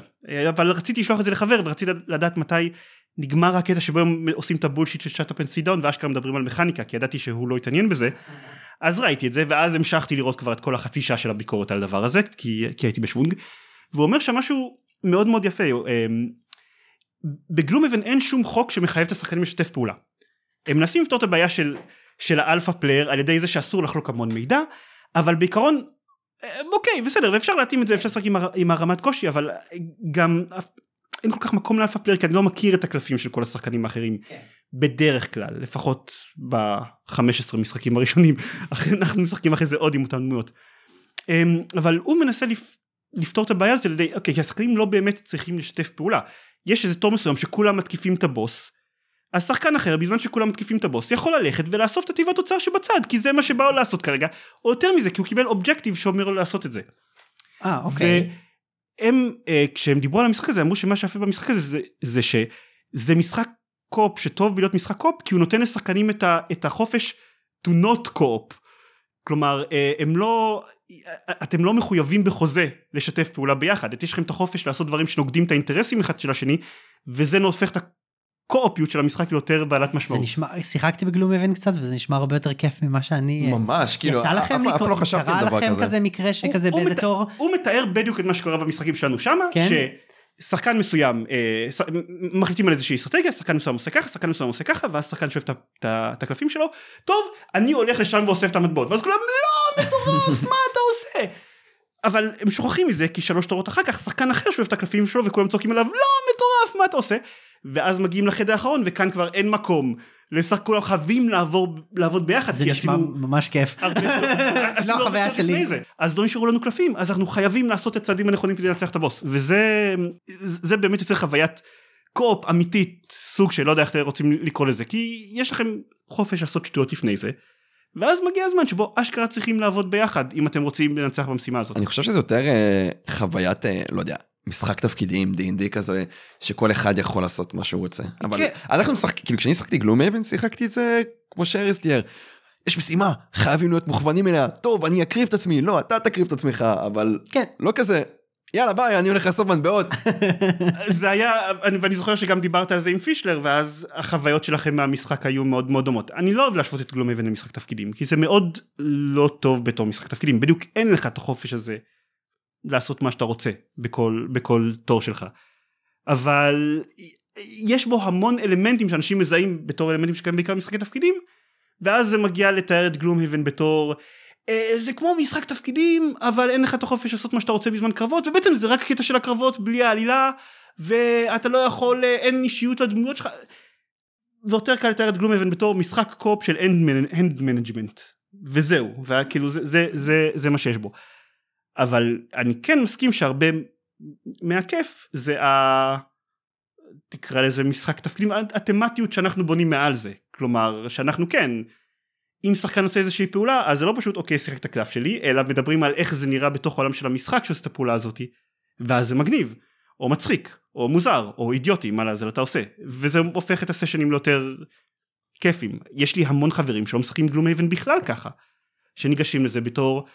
אבל רציתי לשלוח את זה לחבר ורציתי לדעת מתי נגמר הקטע שבו הם עושים את ה bullshit של Shut Up & Sit Down ואשכרה מדברים על מכניקה כי ידעתי שהוא לא התעניין בזה אז ראיתי את זה ואז המשכתי לראות כבר את כל החצי שעה של הביקורת על הדבר הזה כי, כי הייתי בשוונג והוא אומר שם משהו מאוד מאוד יפה אה, ב Gloomhaven אין שום חוק שמחייב את השחקנים לשתף פעולה. הם מנסים לפתור את הבעיה של, של ה alpha player על ידי זה שאסור לחלוק המון מידע אבל בעיקרון אה, אוקיי בסדר ואפשר להתאים את זה אפשר לשחק עם, הר- עם רמת קושי אבל גם אף- אין כל כך מקום ל alpha player כי אני לא מכיר את הקלפים של כל השחקנים האחרים בדרך כלל לפחות ב-15 משחקים הראשונים <laughs> אנחנו משחקים אחרי זה עוד עם אותן דמויות. אמ, אבל הוא מנסה לפ... לפתור את הבעיה הזאת על ידי אוקיי כי השחקנים לא באמת צריכים לשתף פעולה יש איזה תור מסוים שכולם מתקיפים את הבוס אז שחקן אחר בזמן שכולם מתקיפים את הבוס יכול ללכת ולאסוף את התיבת תוצר שבצד כי זה מה שבאו לעשות כרגע או יותר מזה כי הוא קיבל אובג'קטיב שאומר לו לעשות את זה. אה אוקיי. והם אה, כשהם דיברו על המשחק הזה אמרו שמה שיפה במשחק הזה זה, זה שזה משחק קופ שטוב בלהיות משחק קופ כי הוא נותן לשחקנים את, ה, את החופש to not קופ. כלומר אה, הם לא אה, אתם לא מחויבים בחוזה לשתף פעולה ביחד יש לכם את החופש לעשות דברים שנוגדים את האינטרסים אחד של השני וזה הופך את הקו-אופיות של המשחק ליותר בעלת זה משמעות. נשמע שיחקתי בגלום אבן קצת וזה נשמע הרבה יותר כיף ממה שאני אה, ממש כאילו יצא לכם אף- אף לא חשבתי על קרה דבר לכם כזה. כזה מקרה שכזה באיזה תור הוא מתאר בדיוק את מה שקורה במשחקים שלנו שמה, כן? ששחקן מסוים, אה, ש- מחליטים על איזושהי אסטרטגיה, שחקן מסוים עושה ככה, שחקן מסוים עושה ככה, ואז שחקן שואף את הקלפים שלו, טוב, אני הולך לשם ואוסף את המטבעות, ואז כולם, לא, מטורף, <laughs> מה אתה עושה? אבל הם שוכחים מזה, כי שלוש תורות אחר כך, שחקן אחר שואף את הקלפים שלו, וכולם צועקים עליו, לא, מטורף, מה אתה עושה? ואז מגיעים לחדר האחרון, וכאן כבר אין מקום, לשחק, כולם חייבים לעבור, לעבוד ביחד, זה נשמע ממש כיף. הרבה <laughs> החוויה שלי. אז לא נשארו לנו קלפים אז אנחנו חייבים לעשות את הצעדים הנכונים כדי לנצח את הבוס וזה זה באמת יוצר חוויית קופ אמיתית סוג של לא יודע איך אתם רוצים לקרוא לזה כי יש לכם חופש לעשות שטויות לפני זה ואז מגיע הזמן שבו אשכרה צריכים לעבוד ביחד אם אתם רוצים לנצח במשימה הזאת. אני חושב שזה יותר אה, חוויית, אה, לא יודע, משחק תפקידים, D&D כזה, שכל אחד יכול לעשות מה שהוא רוצה. אבל כן. אנחנו משחקים, כאילו כשאני שחקתי גלום אבן, שיחקתי את זה כמו שאריס תיאר. יש משימה, חייבים להיות מוכוונים אליה, טוב, אני אקריב את עצמי, לא, אתה תקריב את עצמך, אבל כן. לא כזה, יאללה ביי, אני הולך לאסוף מטבעות. <laughs> זה היה, אני, ואני זוכר שגם דיברת על זה עם פישלר, ואז החוויות שלכם מהמשחק היו מאוד מאוד דומות. אני לא אוהב להשוות את גלום אבן למשחק תפקידים, כי זה מאוד לא טוב בתור משחק תפקידים, בדיוק אין לך את החופש הזה לעשות מה שאתה רוצה בכל, בכל תור שלך. אבל יש בו המון אלמנטים שאנשים מזהים בתור אלמנטים שקיימים בעיקר במשחקי תפקידים, ואז זה מגיע לתאר את Gloomhaven בתור אה, זה כמו משחק תפקידים אבל אין לך את החופש לעשות מה שאתה רוצה בזמן קרבות ובעצם זה רק קטע של הקרבות בלי העלילה ואתה לא יכול אה, אין אישיות לדמויות שלך. ויותר קל לתאר את Gloomhaven בתור משחק co-op של hand management וזהו וכאילו זה, זה, זה, זה מה שיש בו. אבל אני כן מסכים שהרבה מהכיף זה ה... תקרא לזה משחק תפקידים התמטיות שאנחנו בונים מעל זה. כלומר שאנחנו כן אם שחקן עושה איזושהי פעולה אז זה לא פשוט אוקיי שיחק את הקלף שלי אלא מדברים על איך זה נראה בתוך העולם של המשחק שעושה את הפעולה הזאתי ואז זה מגניב או מצחיק או מוזר או אידיוטי מה לעזל אתה עושה? וזה הופך את הסשנים ליותר כיפים. יש לי המון חברים שלא משחקים גלום אבן בכלל ככה שניגשים לזה בתור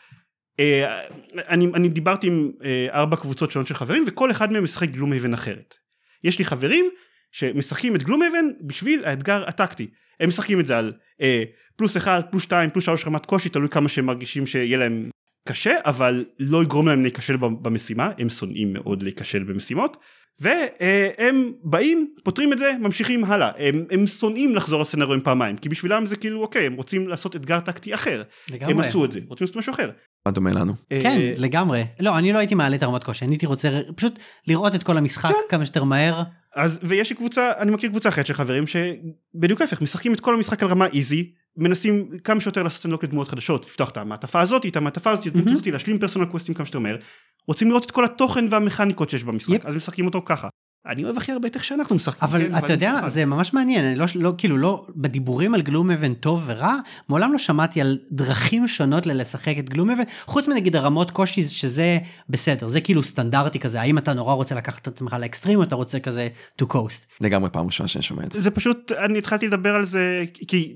אני, אני דיברתי עם אה, ארבע קבוצות שונות של חברים וכל אחד מהם משחק גלום אבן אחרת. יש לי חברים שמשחקים את גלום אבן בשביל האתגר הטקטי. הם משחקים את זה על אה, פלוס 1 פלוס 2 פלוס 3 רמת קושי תלוי כמה שהם מרגישים שיהיה להם קשה אבל לא יגרום להם להיכשל במשימה. הם שונאים מאוד להיכשל במשימות והם באים פותרים את זה ממשיכים הלאה הם, הם שונאים לחזור לסצנריו פעמיים כי בשבילם זה כאילו אוקיי הם רוצים לעשות אתגר טקטי אחר לגמרי. הם עשו את זה רוצים לעשות משהו אחר. מה דומה לנו? כן, אה, לגמרי. לא, אני לא הייתי מעלה את הרמת קושי, אני הייתי רוצה פשוט לראות את כל המשחק כן. כמה שיותר מהר. אז ויש לי קבוצה אני מכיר קבוצה אחרת של חברים שבדיוק ההפך משחקים את כל המשחק על רמה איזי מנסים כמה שיותר לעשות אנלוק לדמויות חדשות לפתוח את המעטפה הזאת את המעטפה הזאת את הדמות מהמם. הזאת להשלים פרסונל קווסטים כמה שיותר מהר רוצים לראות את כל התוכן והמכניקות שיש במשחק. אז משחקים אותו ככה אני אוהב הכי הרבה את איך שאנחנו משחקים אבל כן, אתה יודע, מוכן. זה ממש מעניין, אני לא, לא, כאילו לא, בדיבורים על גלום אבן טוב ורע, מעולם לא שמעתי על דרכים שונות ללשחק את גלום אבן, חוץ מנגיד הרמות קושי שזה בסדר, זה כאילו סטנדרטי כזה, האם אתה נורא רוצה לקחת את עצמך לאקסטרים או אתה רוצה כזה to coast. לגמרי פעם ראשונה שאני שומע את זה. זה פשוט אני התחלתי לדבר על זה כי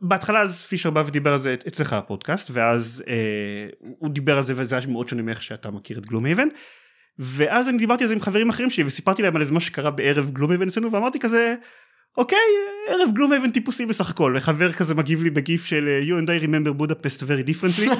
בהתחלה אז פישר בא ודיבר על זה אצלך הפודקאסט ואז אה, הוא דיבר על זה וזה היה מאוד שונה מאיך שאתה מכיר את גלום אבן ואז אני דיברתי על זה עם חברים אחרים שלי וסיפרתי להם על איזה מה שקרה בערב גלום אבן אצלנו ואמרתי כזה אוקיי ערב גלום אבן טיפוסי בסך הכל וחבר כזה מגיב לי בגיף של you and I remember Budapest very differently. <laughs>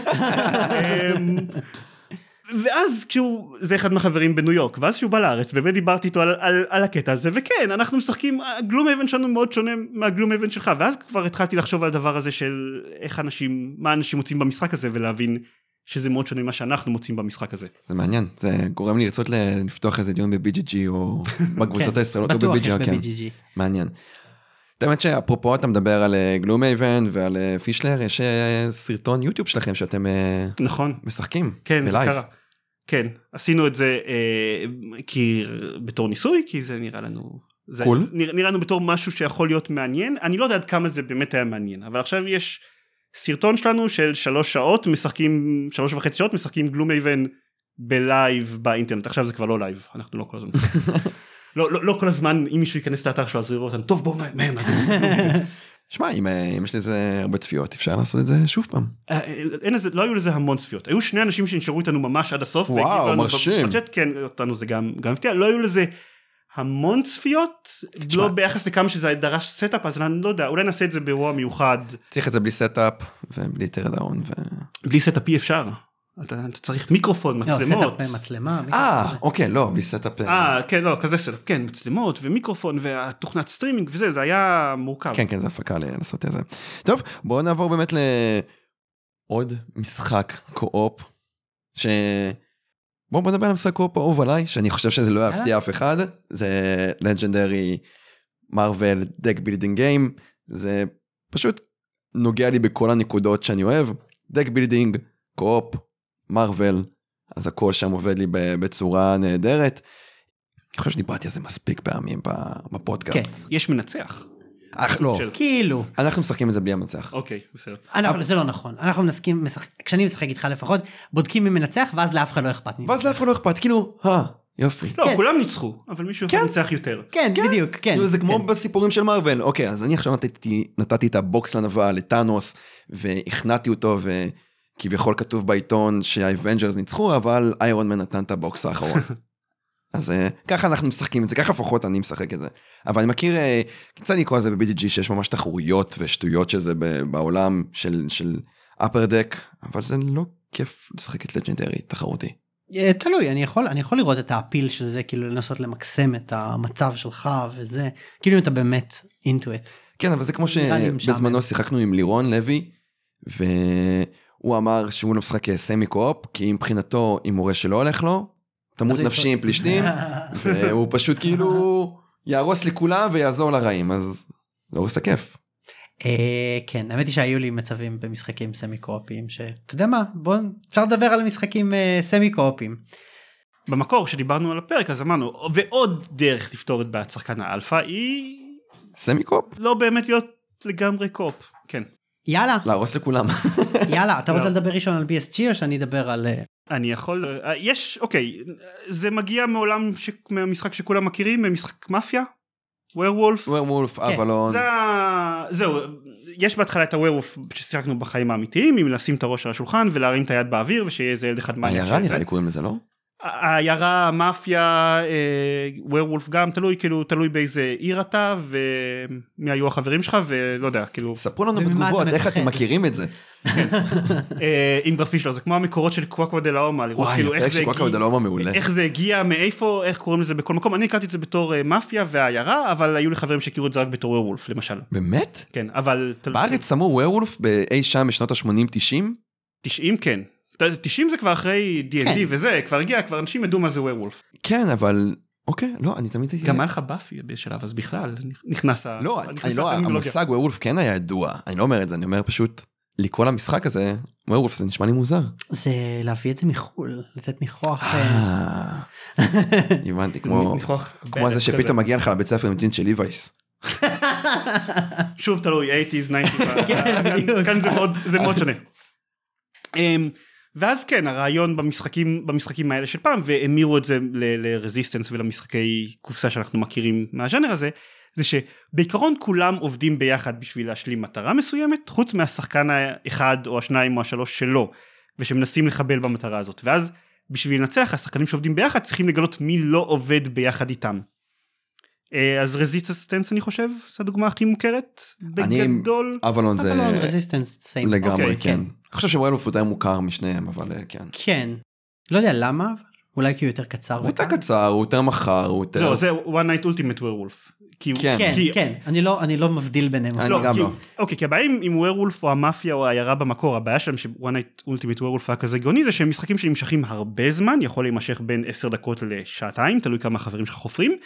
ואז כשהוא זה אחד מהחברים בניו יורק ואז כשהוא בא לארץ באמת דיברתי איתו על, על, על הקטע הזה וכן אנחנו משחקים הגלום אבן שלנו מאוד שונה מהגלום אבן שלך ואז כבר התחלתי לחשוב על הדבר הזה של איך אנשים מה אנשים מוצאים במשחק הזה ולהבין שזה מאוד שונה ממה שאנחנו מוצאים במשחק הזה. זה מעניין, זה גורם לי לרצות לפתוח איזה דיון ב-BGG או <laughs> בקבוצות כן, הישראליות או ב-BGG, כן. מעניין. האמת שאפרופו אתה מדבר על Gloomhaven ועל אה, פישלר, יש אה, סרטון יוטיוב שלכם שאתם אה, נכון משחקים כן זה בלייב. קרה. כן עשינו את זה אה, כי בתור ניסוי כי זה נראה לנו. זה cool. נראה, נראה לנו בתור משהו שיכול להיות מעניין אני לא יודע עד כמה זה באמת היה מעניין אבל עכשיו יש סרטון שלנו של שלוש שעות משחקים שלוש וחצי שעות משחקים Gloomhaven בלייב באינטרנט עכשיו זה כבר לא לייב אנחנו לא כל הזמן לא, לא, לא כל הזמן אם מישהו ייכנס לאתר שלו אז הוא יראו אותנו טוב בואו מהר. שמע, אם אה, אם יש לזה הרבה צפיות, אפשר לעשות את זה שוב פעם. אה, אין לזה לא היו לזה המון צפיות היו שני אנשים שנשארו איתנו ממש עד הסוף וואו, מרשים. בצ'אט, כן אותנו זה גם גם הפתיע לא היו לזה המון צפיות תשמע. לא ביחס לכמה שזה דרש setup אז אני לא יודע אולי נעשה את זה באירוע מיוחד צריך את זה בלי setup ובלי teardown ו... בלי setup אי אפשר אתה, אתה צריך מיקרופון לא, מצלמות setup מצלמה. אה. אוקיי, לא, בלי setup. אה כן לא כזה setup כן מצלמות ומיקרופון והתוכנת סטרימינג וזה זה היה מורכב כן, כן, זה הפקה לעשות את זה. טוב, בואו נעבור באמת לעוד משחק co-op, ש... בואו בוא נדבר על משחק co-op אהוב עליי, שאני חושב שזה לא יפתיע אף אחד, זה Legendary Marvel deck building game, זה פשוט נוגע לי בכל הנקודות שאני אוהב, deck building, co-op, Marvel, אז הכל שם עובד לי ב- בצורה נהדרת. אני חושב שדיברתי על זה מספיק פעמים ב- בפודקאסט. כן. יש מנצח אך, לא. של- כאילו. אנחנו משחקים את זה בלי המנצח. אוקיי, בסדר. אנחנו, זה לא נכון, אנחנו מנסקים, משחק, כשאני משחק איתך לפחות, בודקים מי מנצח ואז לאף אחד לא אכפת. ואז לאף אחד לא אכפת, כאילו, אה, יופי. לא, כן. כולם ניצחו, אבל מישהו אחד כן. ניצח יותר. כן, בדיוק, כן. כאילו, זה כמו כן. בסיפורים של מארוול, אוקיי, אז אני עכשיו נתתי, נתתי את הבוקס לנבל, לטאנוס, והכנעתי אותו, וכביכול כתוב בעיתון שהאבנג'רס ניצחו, אבל איירון מן נתן את הבוקס האחרון. <laughs> אז אה, ככה אנחנו משחקים את זה, ככה לפחות אני משחק את זה. אבל אני מכיר, אה, יצא לי לקרוא לזה ב-BGG שיש ממש תחרויות ושטויות של זה בעולם של, של Upper Deck, אבל זה לא כיף לשחק את לג'נדרי תחרותי. אה, תלוי, אני יכול, אני יכול לראות את האפיל של זה, כאילו לנסות למקסם את המצב שלך וזה, כאילו אם אתה באמת into it. כן, אבל זה כמו. שבזמנו שיחקנו עם לירון לוי, והוא אמר שהוא לא משחק סמי קו-אופ, כי מבחינתו, אם מורה שלא הולך לו, תמות הוא נפשי עם פלישתים, <laughs> והוא פשוט כאילו יהרוס לכולם ויעזור לרעים, אז זה הורס הכיף. אה, כן, האמת היא שהיו לי מצבים במשחקים סמי קו-אופיים, שאתה יודע מה, בוא, אפשר לדבר על משחקים אה, סמי קו-אופיים. במקור שדיברנו על הפרק אז אמרנו ועוד דרך לפתור את בעיית שחקן האלפא היא semi co-op? לא באמת להיות לגמרי co-op. כן. יאללה, להרוס לכולם. <laughs> יאללה, אתה רוצה לא. לדבר ראשון על BSG או שאני אדבר על... אה, אני יכול אה, יש אוקיי זה מגיע מעולם ש... מהמשחק שכולם מכירים ממשחק מאפיה. ווירוולף. ווירמולף, אבלון. זה. זהו יש בהתחלה את הווירוולף ששיחקנו בחיים האמיתיים עם לשים את הראש על השולחן ולהרים את היד באוויר ושיהיה איזה ילד אחד מעניין עיירה. נראה לי קוראים לזה, לא? העיירה מאפיה ווירוולף גם תלוי כאילו תלוי באיזה עיר אתה ומי היו החברים שלך ולא יודע כאילו ספרו לנו בתגובות איך? אתם מכירים את זה. <laughs> אה, עם גרפיש לא זה כמו המקורות של קוואקווה דה לאומה לראות כאילו איך זה הגיע. איך זה הגיע מאיפה איך קוראים לזה בכל מקום אני הכרתי את זה בתור אה, מאפיה והעיירה אבל היו לי חברים שהכירו את זה רק בתור ווירוולף למשל באמת? כן אבל בארץ שמו ווירולף באי שם בשנות ה-80-90? 90 כן 90 זה כבר אחרי D&D כן. וזה כבר הגיע כבר אנשים ידעו מה זה ווירוולף כן, אבל... אוקיי, לא, אני תמיד... גם היה לך באפי בשלב אז בכלל נכנס ה- לא, אני לא. המושג ווירולף כן היה ידוע, אני לא אומר את זה, אני אומר פשוט, לקרוא למשחק הזה, ווירולף זה נשמע לי מוזר. זה להביא את זה מחו"ל, לתת ניחוח. אה, אה, הבנתי, כמו <laughs> ניחוח כמו זה שפתאום. מגיע לך לבית ספר עם ג'ינס של ליווייס. שוב תלוי 80's 90's <laughs> כן, כאן- בדיוק. כאן זה מאוד זה מאוד שונה. ואז כן הרעיון במשחקים במשחקים האלה של פעם והמירו את זה לרזיסטנס ולמשחקי קופסה שאנחנו מכירים מהז'אנר הזה זה שבעיקרון כולם עובדים ביחד בשביל להשלים מטרה מסוימת חוץ מהשחקן האחד או השניים או השלוש שלו ושמנסים לחבל במטרה הזאת ואז בשביל לנצח השחקנים שעובדים ביחד צריכים לגלות מי לא עובד ביחד איתם. אה, אז Resistance אני חושב זו הדוגמה הכי מוכרת בגדול. אבלון זה Resistance same. לגמרי, אוקיי, כן. אני חושב שווירולף הוא די מוכר משניהם, אבל אה, כן. כן. לא יודע למה, אבל אולי כי הוא יותר קצר. הוא יותר. קצר, הוא יותר מהר, הוא יותר... זה one night ultimate werewolf. כי הוא- כן. כן, כי- כן, אני לא, אני לא מבדיל ביניהם. אני לא, גם לא. אוקיי, כי הבעיה עם- Werewolf או המאפיה או העיירה במקור, הבעיה שלהם ש-one night ultimate werewolf היה כזה גאוני, זה שהם משחקים שנמשכים הרבה זמן, יכול להימשך בין 10 דקות לשעתיים, תלוי כמה חברים שלך חופרים,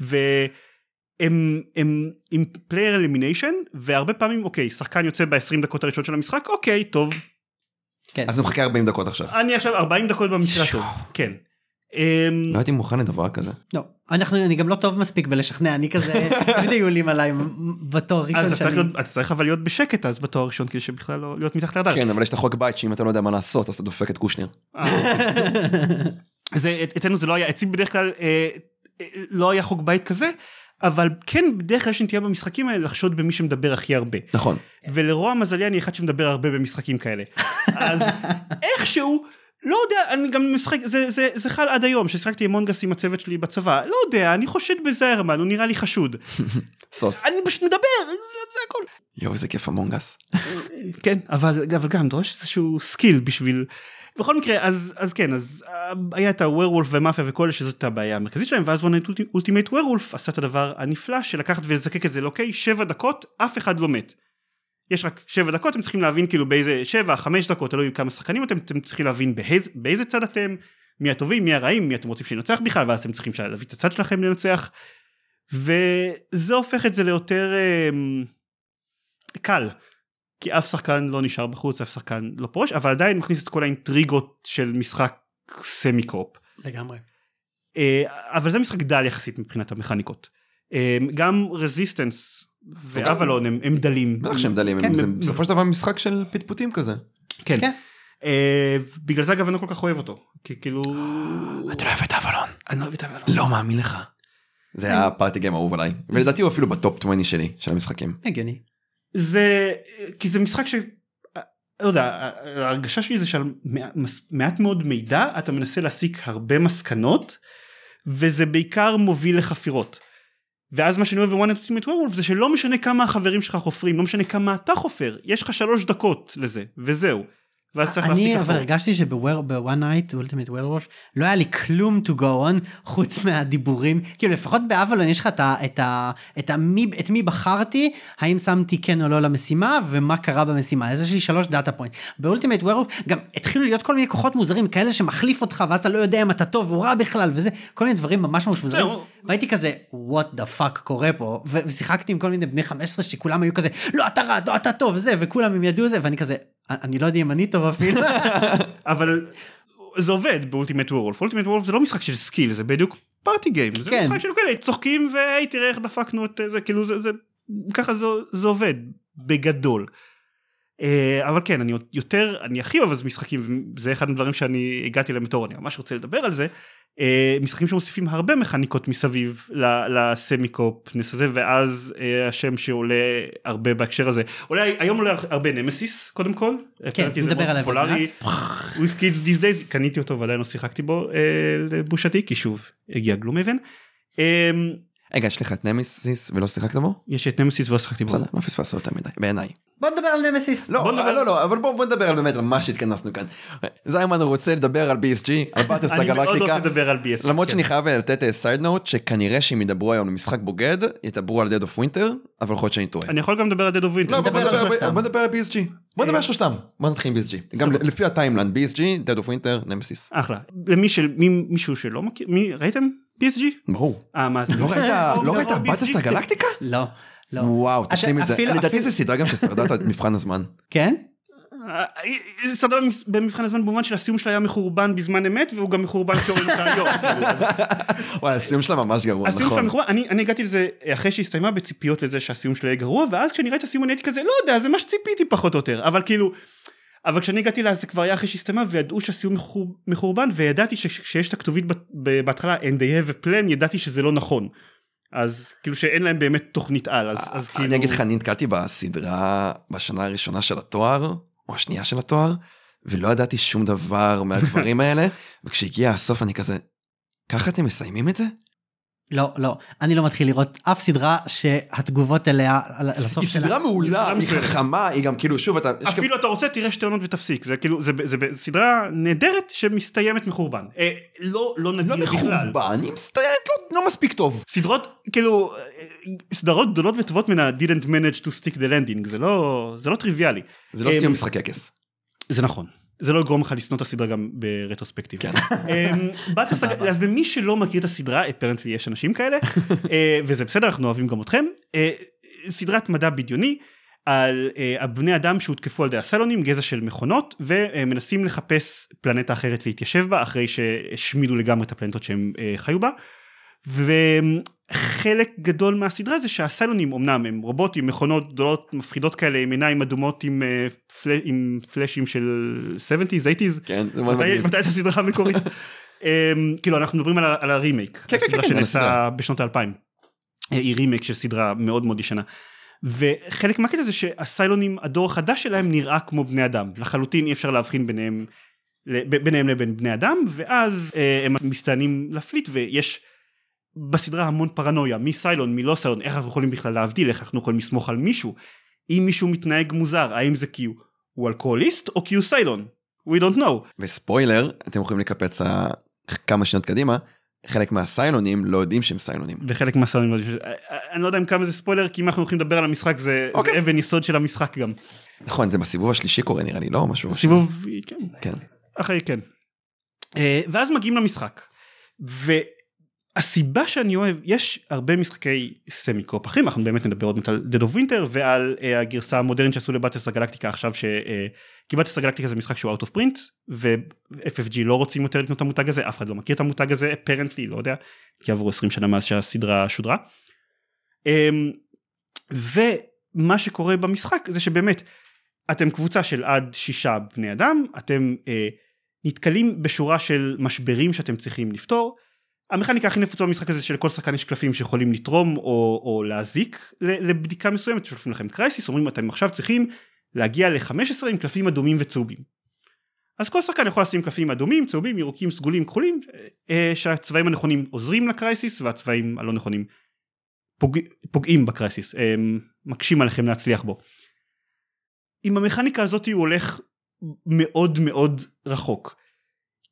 והם הם עם player elimination, והרבה פעמים, אוקיי, שחקן יוצא ב-20 דקות הראשונות של המשחק, אוקיי, טוב, כן. אז הוא מחכה 40 דקות עכשיו. אני עכשיו 40 דקות במקרה הטוב, כן. אמ, לא הייתי מוכן לדבר כזה. לא, אנחנו, אני גם לא טוב מספיק בלשכנע, אני כזה, <laughs> תמיד היו עולים עליי בתואר אז ראשון שאני... להיות- אתה צריך אבל להיות בשקט אז בתואר ראשון, כדי שבכלל לא להיות מתחת לרדאר. כן, אבל יש את החוק בית שאם אתה לא יודע מה לעשות, אז אתה דופק את קושניר. <laughs> זה אצלנו זה לא היה אצלי בדרך כלל אה, אה, לא היה חוק בית כזה אבל כן בדרך כלל יש נטייה במשחקים האלה לחשוד במי שמדבר הכי הרבה נכון. ולרוע מזלי אני אחד שמדבר הרבה במשחקים כאלה אז איכשהו לא יודע אני גם משחק זה זה זה חל עד היום ששיחקתי Among Us עם הצוות שלי בצבא לא יודע אני חושד בזיירמן הוא נראה לי חשוד סוס. אני פשוט מדבר זה, זה הכל יואו, איזה כיף Among Us. כן אבל אבל גם דורש איזשהו skill בשביל בכל מקרה אז אז כן אז אה, היה את הווירולף ומאפיה וכל אלה שזאת הבעיה המרכזית שלהם ואז One Night Ultimate Werewolf עשה את הדבר הנפלא של לקחת ולזקק את זה לאוקיי שבע דקות אף אחד לא מת. יש רק שבע דקות אתם צריכים להבין כאילו באיזה שבע חמש דקות תלוי כמה שחקנים אתם אתם צריכים להבין באיזה, באיזה צד אתם מי הטובים מי הרעים מי אתם רוצים שינצח בכלל ואז אתם צריכים להביא את הצד שלכם לנצח. וזה הופך את זה ליותר אמ, קל. כי אף שחקן לא נשאר בחוץ, אף שחקן לא פורש, אבל עדיין מכניס את כל האינטריגות של משחק semi co-op. לגמרי. אה, אבל זה משחק דל יחסית מבחינת המכניקות. אה, גם Resistance ואבלון הם, הם דלים. בטח שהם דלים, כן. זה בסופו של דבר משחק של פטפוטים כזה. כן. כן. אה, בגלל זה אגב אני לא כל כך אוהב אותו. כי כאילו... <gasps> אתה לא אוהב את אבלון? אני לא אוהב את אבלון. לא מאמין לך. זה היה ה party game האהוב עליי, ולדעתי הוא אפילו ב top 20 שלי, של המשחקים. הגיוני. זה כי זה משחק ש... לא יודע, ההרגשה שלי זה שעל מעט- מאוד מידע אתה מנסה להסיק הרבה מסקנות וזה בעיקר מוביל לחפירות. ואז מה שאני אוהב ב One Night Ultimate Werewolf זה שלא משנה כמה החברים שלך חופרים, לא משנה כמה אתה חופר, יש לך שלוש דקות לזה, וזהו. ואז צריך להפסיק אני אבל. הרגשתי שב One Night Ultimate Werewolf לא היה לי כלום to go on חוץ מהדיבורים כאילו לפחות באבלון יש לך את ה... את ה... את, ה... מי... את מי בחרתי האם שמתי כן או לא למשימה ומה קרה במשימה אז יש לי שלוש data point ב Ultimate Werewolf גם התחילו להיות כל מיני כוחות מוזרים כאלה שמחליף אותך ואז אתה לא יודע אם אתה טוב או רע בכלל וזה כל מיני דברים ממש ממש מוזרים זהו. והייתי כזה what the fuck קורה פה ושיחקתי עם כל מיני בני 15 שכולם היו כזה לא אתה רע לא אתה טוב זה וכולם הם ידעו זה ואני כזה אני לא יודע אם אני טוב אפילו. <laughs> אבל זה עובד ב Ultimate Werewolf, Ultimate Werewolf זה לא משחק של skill, זה בדיוק party game, זה כן. משחק של כאלה, צוחקים והי תראה איך דפקנו את זה, כאילו זה, זה ככה זה, זה עובד, בגדול. אה, אבל כן, אני יותר, אני הכי אוהב אז משחקים, זה אחד הדברים שאני הגעתי להם בתור, אני ממש רוצה לדבר על זה, משחקים שמוסיפים הרבה מכניקות מסביב ל- ל semi-coopness הזה, ואז אה, השם שעולה הרבה בהקשר הזה, עולה, היום עולה הרבה נמסיס קודם כל, כן, נדבר עליו פופולרי. מעט. with kids these days קניתי אותו ועדיין לא שיחקתי בו אה, לבושתי כי שוב הגיע גלומהבן. אה, רגע, יש לך את נמסיס ולא שיחקת בו? יש את נמסיס ולא שיחקתי בו. בסדר, לא פספסת יותר מדי, בעיניי. בוא נדבר על נמסיס. לא, בוא נדבר- לא, לא, אבל בוא בוא נדבר על באמת על מה שהתכנסנו כאן. זיימן רוצה לדבר על BSG, על <laughs> באטסט אני מאוד רוצה הגלקטיקה. לדבר על BS. למרות כן. שאני חייב לתת סייד נוט שכנראה שאם ידברו היום על משחק בוגד ידברו על Dead of Winter אבל יכול להיות שאני טועה. אני יכול גם לדבר על Dead of Winter. לא, בוא נדבר על נדבר- שלושתם. בוא נדבר על BSG. בוא נדבר על שלושתם. בוא נתחיל עם BSG. גם. לפי הטיימלנד BSG, Dead of Winter, נמסיס. אחלה. למי של מי- מישהו שלא מכיר, ראיתם PSG? ברור. אה מה זה? לא ראית <laughs> או, לא או, ראית או, באטסט BSG? הגלקטיקה? לא. לא. וואו, תשלים את זה. לדעתי זה סדרה גם ששרדה את מבחן הזמן. <laughs> כן? אה, זה סדרה במבחן הזמן במובן של הסיום שלה היה מחורבן בזמן אמת והוא גם מחורבן כשרואים אותה היום. <laughs> וואי, הסיום שלה ממש גרוע, הסיום שלה נכון. מחורבן, אני אני הגעתי לזה אחרי שהסתיימה בציפיות לזה שהסיום שלה יהיה גרוע ואז כשאני ראיתי את הסיום אני הייתי כזה לא יודע זה מה שציפיתי פחות או יותר אבל כאילו. אבל כשאני הגעתי לה זה כבר היה אחרי שהסתיימה וידעו שהסיום מחור- מחורבן וידעתי שכשיש את הכתובית בהתחלה and they have a plan ידעתי שזה לא נכון. אז כאילו שאין להם באמת תוכנית על אז, אז כאילו אני אגיד לך, אני נתקלתי בסדרה בשנה הראשונה של התואר, או השנייה של התואר, ולא ידעתי שום דבר מהדברים <laughs> האלה, וכשהגיע הסוף אני כזה, ככה אתם מסיימים את זה? לא, לא. אני לא מתחיל לראות אף סדרה שהתגובות אליה, על- הסוף היא שלה. סדרה מעולה, סדרה היא. חכמה, היא גם כאילו, שוב, אתה... אפילו אתה רוצה תראה שתי עונות ותפסיק זה כאילו זה, זה, זה סדרה נהדרת שמסתיימת מחורבן אה, לא לא נדיר לא בכלל. מחורבן, היא מסתיימת לא- לא מספיק טוב. סדרות כאילו אה, סדרות גדולות וטובות ממנה didn't manage to stick the landing זה לא זה לא טריוויאלי זה לא סיום משחקי הכס. זה נכון זה לא יגרום לך לשנוא את הסדרה גם ברטרוספקטיב. כן. אמ, <laughs> אז למי שלא מכיר את הסדרה אפרנטלי יש אנשים כאלה <laughs> אה, וזה בסדר אנחנו אוהבים גם אתכם אה, סדרת מדע בדיוני על אה, הבני אדם שהותקפו על ידי הסלונים גזע של מכונות ומנסים לחפש פלנטה אחרת להתיישב בה אחרי שהשמידו לגמרי את הפלנטות שהם חיו בה. וחלק גדול מהסדרה זה שהסלונים אמנם הם רובוטים מכונות גדולות מפחידות כאלה עם עיניים אדומות עם, אה, פל... עם פלאשים של 70's 80's כן, מתי. מתי הייתה הסדרה המקורית? um, <laughs> כאילו אנחנו מדברים על, על הרימייק, כן, כן, הסדרה כן, כן, שנעשה. בשנות האלפיים. אה, היא רימייק של סדרה מאוד מאוד ישנה. וחלק מהקטע זה שהסיילונים הדור החדש שלהם נראה כמו בני אדם לחלוטין אי אפשר להבחין ביניהם ביניהם לבין בני אדם ואז אה, הם מסתננים לפליט ויש בסדרה המון פרנויה מי סיילון מי לא סיילון איך אנחנו יכולים בכלל להבדיל איך אנחנו יכולים לסמוך על מישהו אם מישהו מתנהג מוזר האם זה כי הוא- אלכוהוליסט או כי הוא סיילון we don't know וספוילר, אתם יכולים לקפץ כמה שניות קדימה, חלק מהסיילונים לא יודעים שהם סיילונים. וחלק מהסרטים אני לא יודע אם כמה זה ספוילר כי אם אנחנו הולכים לדבר על המשחק זה, אוקיי. זה אבן יסוד של המשחק גם. נכון, זה בסיבוב השלישי קורה נראה לי, לא? משהו... סיבוב כן כן. אחרי כן. אה, ואז מגיעים למשחק. והסיבה שאני אוהב יש הרבה משחקי סמי קופ אחרים אנחנו באמת נדבר עוד מעט על Dead of Winter ועל אה, הגרסה המודרנית שעשו לבטס הגלקטיקה עכשיו ש... אה, כי בטס הגלקטיקה זה משחק שהוא out of print ו-FFG לא רוצים יותר לקנות את המותג הזה אף אחד לא מכיר את המותג הזה apparently לא יודע כי עברו 20 שנה מאז שהסדרה שודרה. אמ, ומה שקורה במשחק זה שבאמת אתם קבוצה של עד שישה בני אדם, אתם אה, נתקלים בשורה של משברים שאתם צריכים לפתור. המכניקה הכי נפוצה במשחק הזה שלכל שחקן יש קלפים שיכולים לתרום או, או להזיק לבדיקה מסוימת, שולפים לכם קרייסיס, אומרים אתם עכשיו צריכים להגיע ל-15 עם קלפים אדומים וצהובים. אז כל שחקן יכול לשים קלפים אדומים, צהובים, ירוקים, סגולים, כחולים, אה, שהצבעים הנכונים עוזרים לקרייסיס והצבעים הלא נכונים פוג... פוגעים בקרייסיס, אה, מקשים עליכם להצליח בו. עם המכניקה הזאת הוא הולך מאוד מאוד רחוק.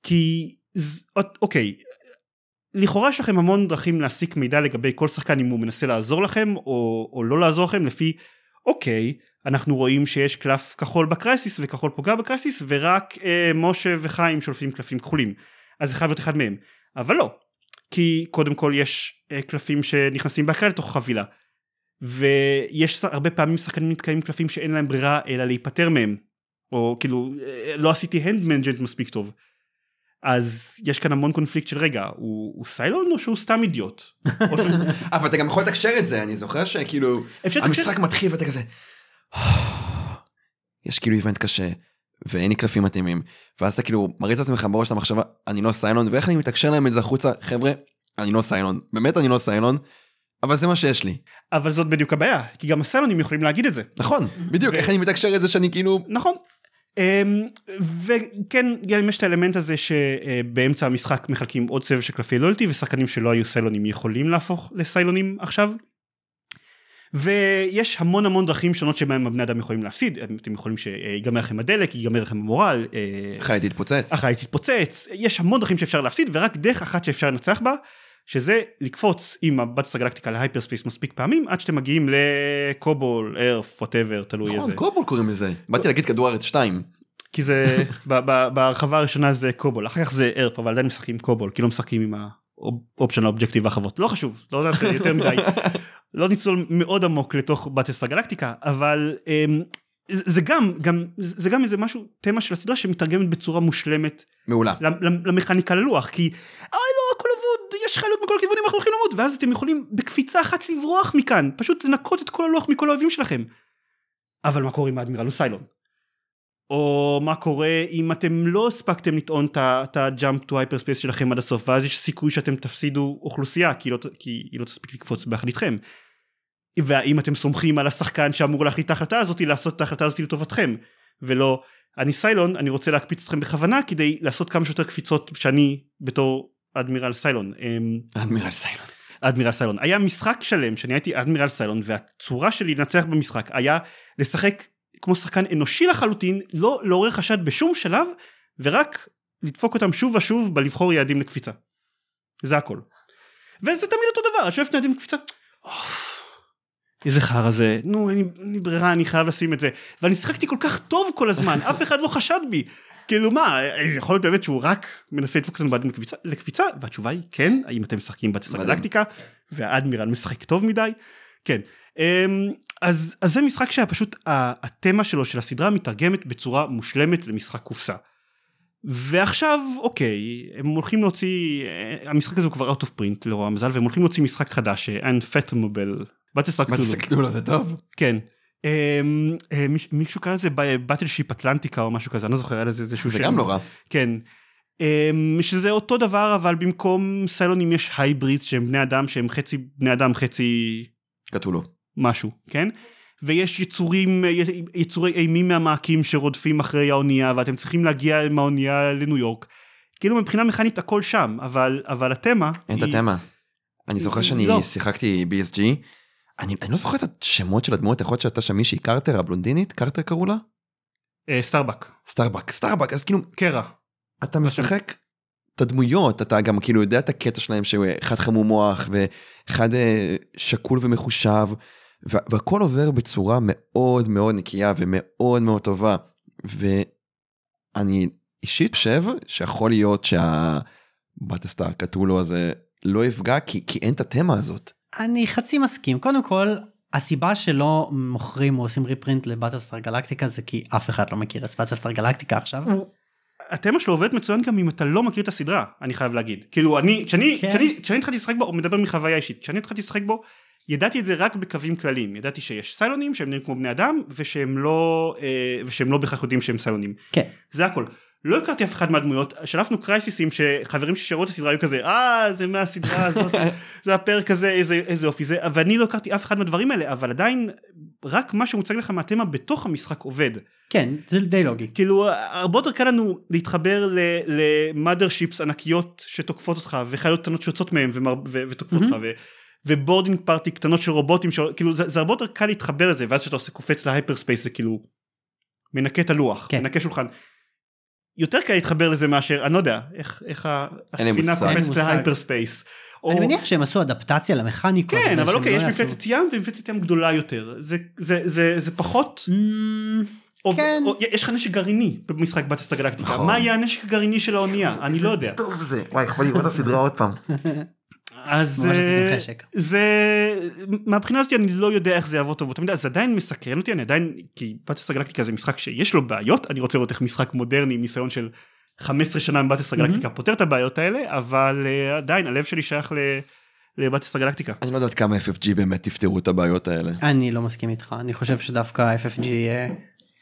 כי אוקיי, לכאורה יש לכם המון דרכים להסיק מידע לגבי כל שחקן אם הוא מנסה לעזור לכם או, או לא לעזור לכם לפי אוקיי אנחנו רואים שיש קלף כחול ב crisis וכחול פוגע ב crisis ורק אה, משה וחיים שולפים קלפים כחולים. אז זה חייב להיות אחד מהם. אבל לא כי קודם כל יש אה, קלפים שנכנסים באקראי לתוך חבילה. ויש הרבה פעמים שחקנים נתקעים קלפים שאין להם ברירה אלא להיפטר מהם. או כאילו אה, לא עשיתי hand management מספיק טוב אז יש כאן המון קונפליקט של רגע הוא, הוא Cylon או שהוא סתם אידיוט. שהוא... אבל אתה גם יכול לתקשר את זה אני זוכר שכאילו המשחק מתחיל ואתה כזה. יש כאילו איבנט קשה ואין לי קלפים מתאימים ואז אתה כאילו מריץ את עצמך בראש את המחשבה אני לא סיילון ואיך אני מתקשר להם את זה החוצה חבר'ה אני לא סיילון באמת אני לא סיילון. אבל זה מה שיש לי. אבל זאת בדיוק הבעיה כי גם הסיילונים יכולים להגיד את זה. נכון בדיוק איך אני מתקשר את זה שאני כאילו נכון וכן גם יש את האלמנט הזה שבאמצע המשחק מחלקים עוד סבב של קלפי לויאלטי ושחקנים שלא היו סיילונים יכולים להפוך לסיילונים עכשיו. ויש המון המון דרכים שונות שבהם הבני אדם יכולים להפסיד אתם יכולים שיגמר לכם הדלק ייגמר לכם המורל. החללית תתפוצץ. החללית תתפוצץ יש המון דרכים שאפשר להפסיד ורק דרך אחת שאפשר לנצח בה שזה לקפוץ עם ה Battlestar Galactica ל hyperspace מספיק פעמים עד שאתם מגיעים לקובול, Earth, whatever, תלוי איזה. נכון, קובול קוראים לזה. באתי להגיד כדור הארץ 2. כי זה <laughs> בהרחבה הראשונה זה קובול אחר כך זה Earth אבל עדיין משחקים קובול כי לא משחקים עם ה optional objective האחרות לא חשוב לא נעשה יותר מדי <laughs> לא נצלול מאוד עמוק לתוך Battlestar Galactica אבל אמ, זה גם גם זה גם איזה משהו תמה של הסדרה שמתרגמת בצורה מושלמת מעולה למכניקה ללוח כי אוי לא יש חלליות מכל הכיוונים אנחנו הולכים למות ואז אתם יכולים בקפיצה אחת לברוח מכאן פשוט לנקות את כל הלוח מכל האויבים שלכם. אבל מה קורה עם האדמירל הוא Cylon? או מה קורה אם אתם לא הספקתם לטעון את ה jump to hyperspace שלכם עד הסוף ואז יש סיכוי שאתם תפסידו אוכלוסייה כי, לא, כי היא לא תספיק לקפוץ ביחד איתכם. והאם אתם סומכים על השחקן שאמור להחליט את ההחלטה הזאת לעשות את ההחלטה הזאת לטובתכם ולא אני סיילון אני רוצה להקפיץ אתכם בכוונה כדי לעשות כמה שיותר קפיצות שאני בתור אדמירל סיילון. אמ, אדמירל סיילון. אדמירל סיילון היה משחק שלם שאני הייתי אדמירל סיילון והצורה שלי לנצח במשחק היה לשחק כמו שחקן אנושי לחלוטין לא לעורר חשד בשום שלב ורק לדפוק אותם שוב ושוב בלבחור יעדים לקפיצה. זה הכל. וזה תמיד אותו דבר, שואף יעדים לקפיצה. איזה חרא זה, נו אין לי ברירה אני חייב לשים את זה ואני שיחקתי כל כך טוב כל הזמן אף אחד לא חשד בי כאילו מה יכול להיות באמת שהוא רק מנסה לדפוק אותנו בעדים לקפיצה, והתשובה היא כן האם אתם משחקים בטיסה גלקטיקה? והאדמירל משחק טוב מדי? כן. אמ, אז, אז זה משחק שהיה פשוט התמה שלו של הסדרה מתרגמת בצורה מושלמת למשחק קופסה. ועכשיו אוקיי הם הולכים להוציא המשחק הזה הוא כבר out of print לרוע המזל והם הולכים להוציא משחק חדש unfathomable. בתסקטולו זה טוב? כן. אה, מישהו קרא לזה באטל שיפ אטלנטיקה או משהו כזה אני לא זוכר היה לזה איזשהו זה גם לא רע כן אמ, שזה אותו דבר אבל במקום סיילונים יש הייברידס שהם בני אדם שהם חצי בני אדם חצי קטולו משהו כן ויש יצורים יצורי ימיים מהמעמקים שרודפים אחרי האונייה ואתם צריכים להגיע עם האונייה לניו יורק. כאילו מבחינה מכנית הכל שם אבל אבל התמה אין את התמה. אני זוכר שאני לא. שיחקתי BSG אני, אני לא זוכר את השמות של הדמויות יכול להיות שהייתה שם מישהי קרטר הבלונדינית קרטר קראו לה? אה, סטארבק. סטארבק סטארבק אז כאילו קרע. אתה משחק את הדמויות אתה גם כאילו יודע את הקטע שלהם שאחד חמום מוח ואחד אה, שקול ומחושב והכל עובר בצורה מאוד מאוד נקייה ומאוד מאוד טובה. ואני אישית חושב שיכול להיות שהבטסטאר קטולו הזה לא יפגע כי, כי אין את התמה הזאת. אני חצי מסכים קודם כל הסיבה שלא מוכרים או עושים ריפרינט לבטלסטאר גלקטיקה זה כי אף אחד לא מכיר את בטלסטאר גלקטיקה עכשיו. התמה שלו עובד מצוין גם אם אתה לא מכיר את הסדרה אני חייב להגיד כאילו אני כשאני כן. כשאני כשאני התחלתי לשחק בו הוא מדבר מחוויה אישית כשאני התחלתי לשחק בו ידעתי את זה רק בקווים כלליים, ידעתי שיש סיילונים שהם נראים כמו בני אדם ושהם לא, אה, ושהם לא בהכרח יודעים שהם סיילונים. כן. זה הכל. לא הכרתי אף אחד מהדמויות, שלפנו קרייסיסים שחברים ששראו את הסדרה היו כזה, אה זה מהסדרה הזאת, <laughs> זה הפרק הזה, איזה, איזה אופי זה, ואני לא הכרתי אף אחד מהדברים האלה, אבל עדיין רק מה שמוצג לך מהתמה בתוך המשחק עובד. כן, זה די לוגי. כאילו הרבה יותר קל לנו להתחבר למאדר שיפס ענקיות שתוקפות אותך וחיילות קטנות שיוצאות מהם ומר, ו, ותוקפות. אותך ו, ו boarding party קטנות של רובוטים ש... כאילו זה, זה הרבה יותר קל להתחבר לזה ואז כשאתה עושה קופץ ל hyperspace זה כאילו מנקה את הלוח כן. מנקה שולחן. יותר קל להתחבר לזה מאשר אני לא יודע איך, איך הספינה קופצת. ל hyperspace. או... אני מניח שהם עשו אדפטציה למכניקות. כן אבל אוקיי לא יש יעשו- מפלצת ים ומפלצת ים גדולה יותר זה זה זה זה פחות אמ, או, כן. או, יש לך נשק גרעיני במשחק ב Battlestar Galactica נכון. מה יהיה הנשק הגרעיני של האונייה אני לא יודע טוב זה, וואי, יכול לראות את הסדרה עוד פעם. <laughs> אז אה. זה מהבחינה הזאת אני לא יודע איך זה יעבוד טוב תמיד זה עדיין מסקרן אותי אני עדיין כי בטסטה גלקטיקה זה משחק שיש לו בעיות אני רוצה לראות איך משחק מודרני עם ניסיון של 15 שנה עם בטסטה גלקטיקה פותר את הבעיות האלה אבל אה, עדיין הלב שלי שייך ל- לבטסטה גלקטיקה. אני לא יודעת כמה FFG באמת תפתרו את הבעיות האלה. אני לא מסכים איתך, אני חושב שדווקא FFG אה,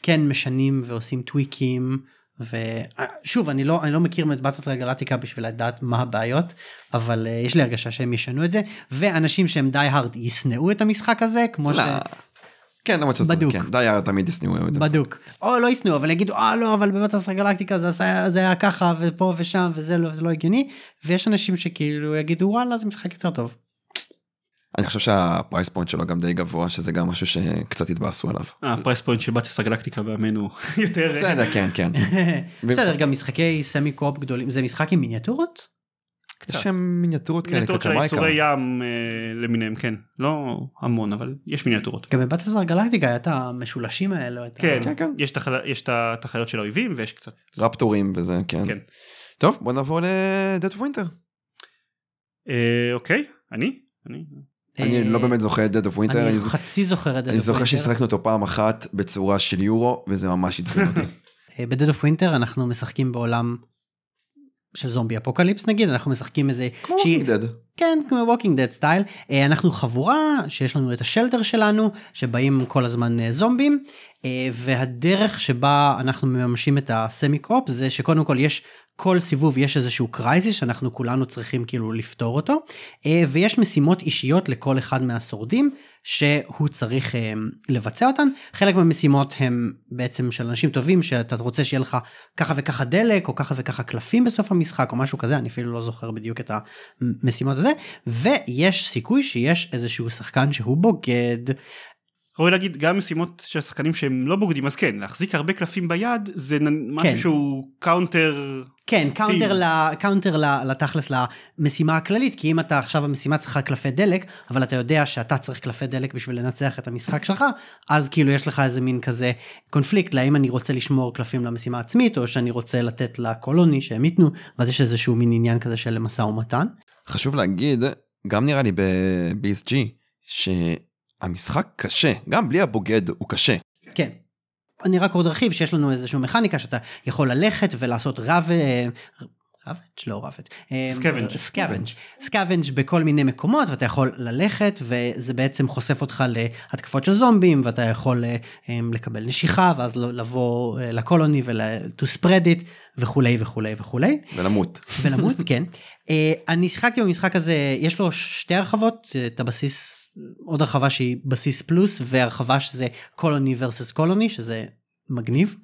כן משנים ועושים טוויקים. ושוב אני לא אני לא מכיר את Battlestar Galactica בשביל לדעת מה הבעיות אבל uh, יש לי הרגשה שהם ישנו את זה ואנשים שהם die hard ישנאו את המשחק הזה כמו ש... לא. כן, למרות שזה, בדוק. כן, די תמיד ישנאו את זה. בדוק או לא ישנאו אבל יגידו אה לא אבל ב Battlestar Galactica זה, עשה, זה היה ככה ופה ושם וזה לא, לא הגיוני ויש אנשים שכאילו יגידו וואלה זה משחק יותר טוב. אני חושב שה price point שלו גם די גבוה, שזה גם משהו שקצת התבאסו עליו. ה price point של Battlestar Galactica בימינו <laughs> יותר בסדר, כן, כן. <laughs> בסדר גם משחקי semi coop גדולים זה משחק עם מיניאטורות? יש שם מיניאטורות כאלה, מיניאטורות של. היצורי ים אה, למיניהם כן לא המון אבל יש מיניאטורות. גם ב Battlestar Galactica היה את המשולשים האלו. כן, כן, כן. יש את החיות של האויבים ויש קצת. רפטורים וזה, כן. כן. טוב, בוא נעבור Winter. אה, אוקיי, אני? אני? אני אה, לא באמת זוכר את Dead of Winter. אני חצי זוכר את זה. אני זוכר ששיחקנו אותו פעם אחת בצורה של יורו, וזה ממש עצבן אותי. ב Dead of Winter אנחנו משחקים בעולם של zombie apocalypse נגיד אנחנו משחקים איזה כמו Walking Dead. כן כמו Walking Dead style אנחנו חבורה שיש לנו את ה shelter שלנו שבאים כל הזמן אה, זומבים אה, והדרך שבה אנחנו מממשים את ה semi coop זה שקודם כל יש כל סיבוב יש איזשהו crisis שאנחנו כולנו צריכים כאילו לפתור אותו אה, ויש משימות אישיות לכל אחד מהשורדים שהוא צריך אה, לבצע אותן. חלק מהמשימות הם בעצם של אנשים טובים שאתה רוצה שיהיה לך ככה וככה דלק או ככה וככה קלפים בסוף המשחק או משהו כזה אני אפילו לא זוכר בדיוק את המשימות הזה. ויש סיכוי שיש איזשהו שחקן שהוא בוגד. ראוי להגיד גם משימות של שחקנים שהם לא בוגדים אז כן להחזיק הרבה קלפים ביד זה נ- משהו כן. שהוא counter כן קאונטר, ל, קאונטר ל, לתכלס למשימה הכללית כי אם אתה עכשיו המשימה צריכה קלפי דלק אבל אתה יודע שאתה צריך קלפי דלק בשביל לנצח את המשחק שלך אז כאילו יש לך איזה מין כזה קונפליקט לאם אני רוצה לשמור קלפים למשימה עצמית או שאני רוצה לתת ל colony שהם ייתנו ואז יש איזשהו מין עניין כזה של משא ומתן. חשוב להגיד, גם נראה לי ב-BSG, שהמשחק קשה, גם בלי הבוגד הוא קשה. כן. אני רק עוד ארחיב שיש לנו איזושהי מכניקה שאתה יכול ללכת ולעשות רב... ravage לא ravage scavenge. scavenge scavenge בכל מיני מקומות ואתה יכול ללכת וזה בעצם חושף אותך להתקפות של זומבים ואתה יכול אה, אה, לקבל נשיכה ואז לבוא אה, ל colony ול- to spread it וכולי וכולי וכולי ולמות. ולמות <laughs> כן. אה, אני שיחקתי במשחק הזה יש לו שתי הרחבות את הבסיס עוד הרחבה שהיא בסיס פלוס והרחבה שזה קולוני versus קולוני שזה מגניב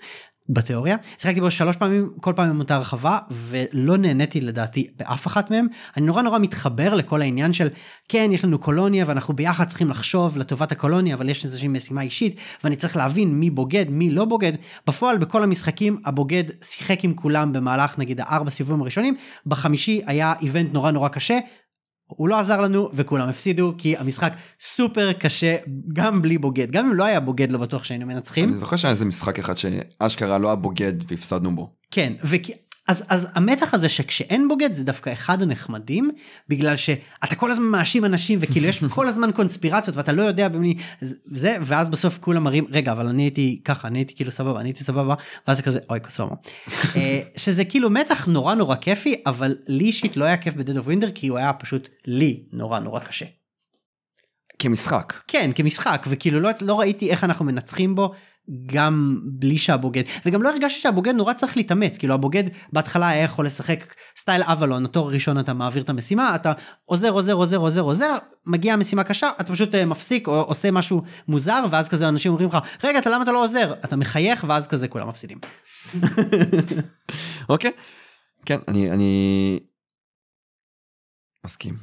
בתיאוריה. שיחקתי בו שלוש פעמים כל פעם עם אותה הרחבה ולא נהניתי לדעתי באף אחת מהם. אני נורא נורא מתחבר לכל העניין של כן יש לנו קולוניה ואנחנו ביחד צריכים לחשוב לטובת הקולוניה אבל יש איזושהי משימה אישית ואני צריך להבין מי בוגד מי לא בוגד. בפועל בכל המשחקים הבוגד שיחק עם כולם במהלך נגיד הארבע סיבובים הראשונים. בחמישי היה איבנט נורא נורא קשה. הוא לא עזר לנו וכולם הפסידו כי המשחק סופר קשה גם בלי בוגד גם אם לא היה בוגד לא בטוח שהיינו מנצחים. אני זוכר שהיה איזה משחק אחד שאשכרה לא היה בוגד והפסדנו בו. כן, וכי... אז, אז המתח הזה שכשאין בוגד זה דווקא אחד הנחמדים בגלל שאתה כל הזמן מאשים אנשים וכאילו יש כל הזמן קונספירציות ואתה לא יודע במי זה ואז בסוף כולם מראים רגע אבל אני הייתי ככה אני הייתי כאילו סבבה אני הייתי סבבה ואז זה כזה אוי קוסומו. <laughs> אה, שזה כאילו מתח נורא נורא כיפי אבל לי אישית לא היה כיף בדד אוף וינדר כי הוא היה פשוט לי נורא נורא קשה. כמשחק. כן, כמשחק, וכאילו לא, לא ראיתי איך אנחנו מנצחים בו. גם בלי שהבוגד וגם לא הרגשתי שהבוגד נורא צריך להתאמץ כאילו הבוגד בהתחלה היה יכול לשחק סטייל אבלון התור הראשון אתה מעביר את המשימה אתה עוזר עוזר עוזר עוזר עוזר מגיעה משימה קשה אתה פשוט אה, מפסיק או עושה משהו מוזר ואז כזה אנשים אומרים לך רגע אתה למה אתה לא עוזר אתה מחייך ואז כזה כולם מפסידים. <laughs> אוקיי? כן, אני, אני... מסכים.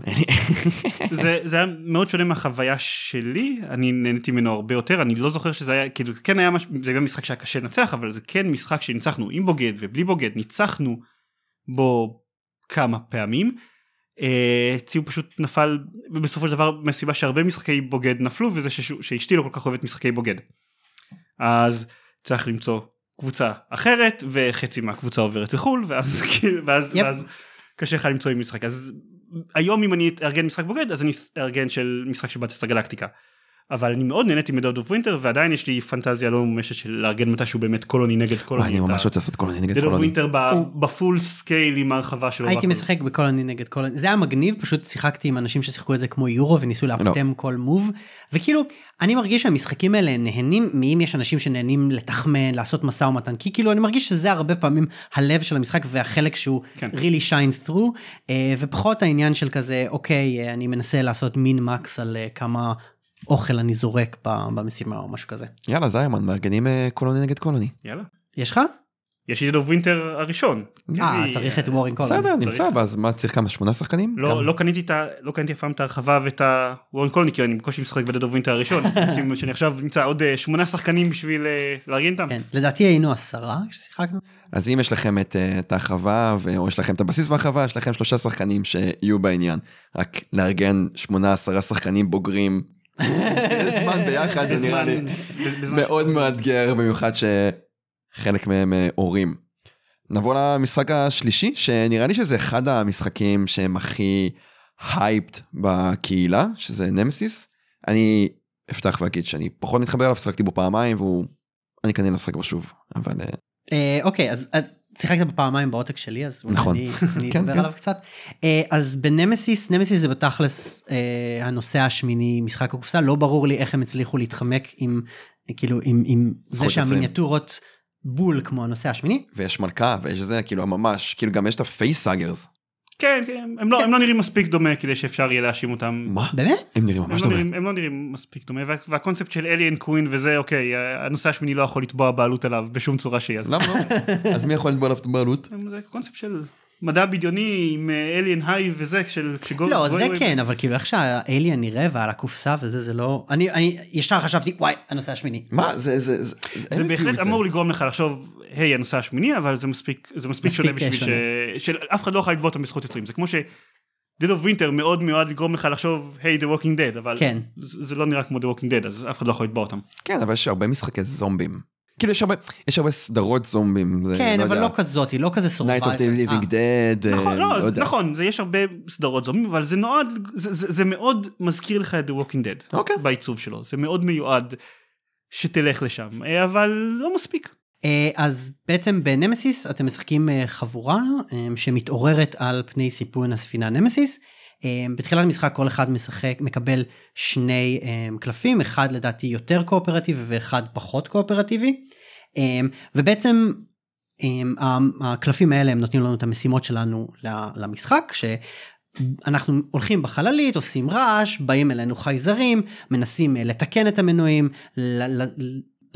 זה, זה היה מאוד שונה מהחוויה שלי, אני נהניתי ממנו הרבה יותר, אני לא זוכר שזה היה, כאילו כן היה, מש... זה גם משחק שהיה קשה לנצח, אבל זה כן משחק שניצחנו עם בוגד ובלי בוגד, ניצחנו בו כמה פעמים. אה, ציור פשוט נפל בסופו של דבר מהסיבה שהרבה משחקי בוגד נפלו וזה ש... שאשתי לא כל כך אוהבת משחקי בוגד. אז צריך למצוא קבוצה אחרת וחצי מהקבוצה עוברת לחו"ל ואז, <laughs> ואז, יפ. ואז קשה לך למצוא עם משחק אז היום אם אני אארגן משחק בוגד אז אני אארגן של משחק של Battlestar Galactica. אבל אני מאוד נהניתי מ Dead of Winter ועדיין יש לי פנטזיה לא ממומשת של לארגן מתישהו באמת colony נגד colony. אני ממש רוצה לעשות colony נגד Dead of colony. Winter ב full scale עם ההרחבה שלו. הייתי. משחק ב colony נגד colony זה היה מגניב פשוט שיחקתי עם אנשים ששיחקו את זה כמו יורו וניסו לאפטם כל move וכאילו אני מרגיש שהמשחקים האלה נהנים מאם יש אנשים שנהנים לתחמן לעשות משא ומתן כי כאילו אני מרגיש שזה הרבה פעמים הלב של המשחק והחלק שהוא כן. really shines through אה, ופחות העניין של כזה אוקיי אה, אני מנסה לעשות min max על אה, כמה אוכל אני זורק במשימה או משהו כזה יאללה זיימן מארגנים אה, colony נגד colony. יאללה. יש לך? יש לי Dead of Winter הראשון. אה לי- צריך את Warring Colonies. בסדר. נמצא ואז מה צריך כמה שמונה שחקנים? לא, לא קניתי את ה... לא קניתי אף פעם את ההרחבה ואת ה Warring Colonies כי אני בקושי משחק ב Dead of Winter הראשון. <laughs> שאני עכשיו נמצא עוד אה, שמונה שחקנים בשביל אה, לארגן אותם. כן, לדעתי היינו עשרה כששיחקנו. אז אם יש לכם את, אה, את ההרחבה או יש לכם את הבסיס וההרחבה יש לכם שלושה שחקנים שיהיו בעניין. רק לארגן שמונה עשרה שחקנים בוגרים. זמן ביחד זה נראה לי מאוד מאתגר במיוחד שחלק מהם אה, הורים. נעבור למשחק השלישי שנראה לי שזה אחד המשחקים שהם הכי הייפד בקהילה שזה נמסיס. אני אפתח ואגיד שאני פחות מתחבר אליו שחקתי בו פעמיים והוא אני כנראה לא אשחק בו שוב אבל אה, אה, אוקיי אז שיחקת בפעמיים בעותק שלי אז אולי נכון. אני, <laughs> אני כן, אדבר כן. עליו קצת. אה, אז ב Nemesis Nemesis זה בתכלס אה, הנושא השמיני משחק הקופסה לא ברור לי איך הם הצליחו להתחמק עם כאילו עם, עם זה לציין. שהמיניאטורות בול כמו הנושא השמיני. ויש מלכה ויש זה כאילו ממש כאילו גם יש את ה facehuggers. כן, כן, הם לא- הם לא נראים מספיק דומה כדי שאפשר יהיה להאשים אותם. מה? באמת? הם נראים הם ממש לא דומה. נראים- הם לא נראים מספיק דומה וה- והקונספט של alien queen וזה אוקיי הנושא השמיני לא יכול לתבוע בעלות עליו בשום צורה שהיא אז למה לא? אז מי יכול לתבוע עליו את הבעלות? זה קונספט של מדע בדיוני עם אליאן היי וזה של כשגול לא זה כן אבל כאילו איך שהאליאן נראה ועל הקופסה וזה זה לא אני אני ישר חשבתי וואי הנושא השמיני. מה זה זה זה זה בהחלט אמור לגרום לך לחשוב היי הנושא השמיני אבל זה מספיק זה מספיק מספיק שונה בשביל שונה. ש- שאף אחד לא יכול לתבוע אותם בזכות יוצרים זה כמו ש... Dead of Winter מאוד מיועד לגרום לך לחשוב היי The Walking Dead אבל כן. זה זה לא נראה כמו The Walking Dead אז אף אחד לא יכול לתבוע אותם. כן אבל יש הרבה משחקי זומבים. כאילו יש הרבה יש הרבה סדרות זומבים. זה, כן אבל יודע, לא כזאת היא לא כזה Night of the. Living Dead. נכון, אה, לא, יודע. נכון, זה יש הרבה סדרות זומבים, אבל זה נועד, זה, זה, זה מאוד מזכיר לך את The Walking Dead, אוקיי. בעיצוב שלו, זה מאוד מיועד שתלך לשם, אה, אבל לא מספיק. אה, אז בעצם בנמסיס אתם משחקים אה, חבורה אה, שמתעוררת על פני סיפון הספינה נמסיס. אה, בתחילת המשחק כל אחד משחק מקבל שני אה, קלפים אחד לדעתי יותר קואופרטיבי ואחד פחות קואופרטיבי. אה, ובעצם הקלפים האלה הם נותנים לנו את המשימות שלנו למשחק שאנחנו הולכים בחללית עושים רעש באים אלינו חייזרים מנסים אה, לתקן את המנועים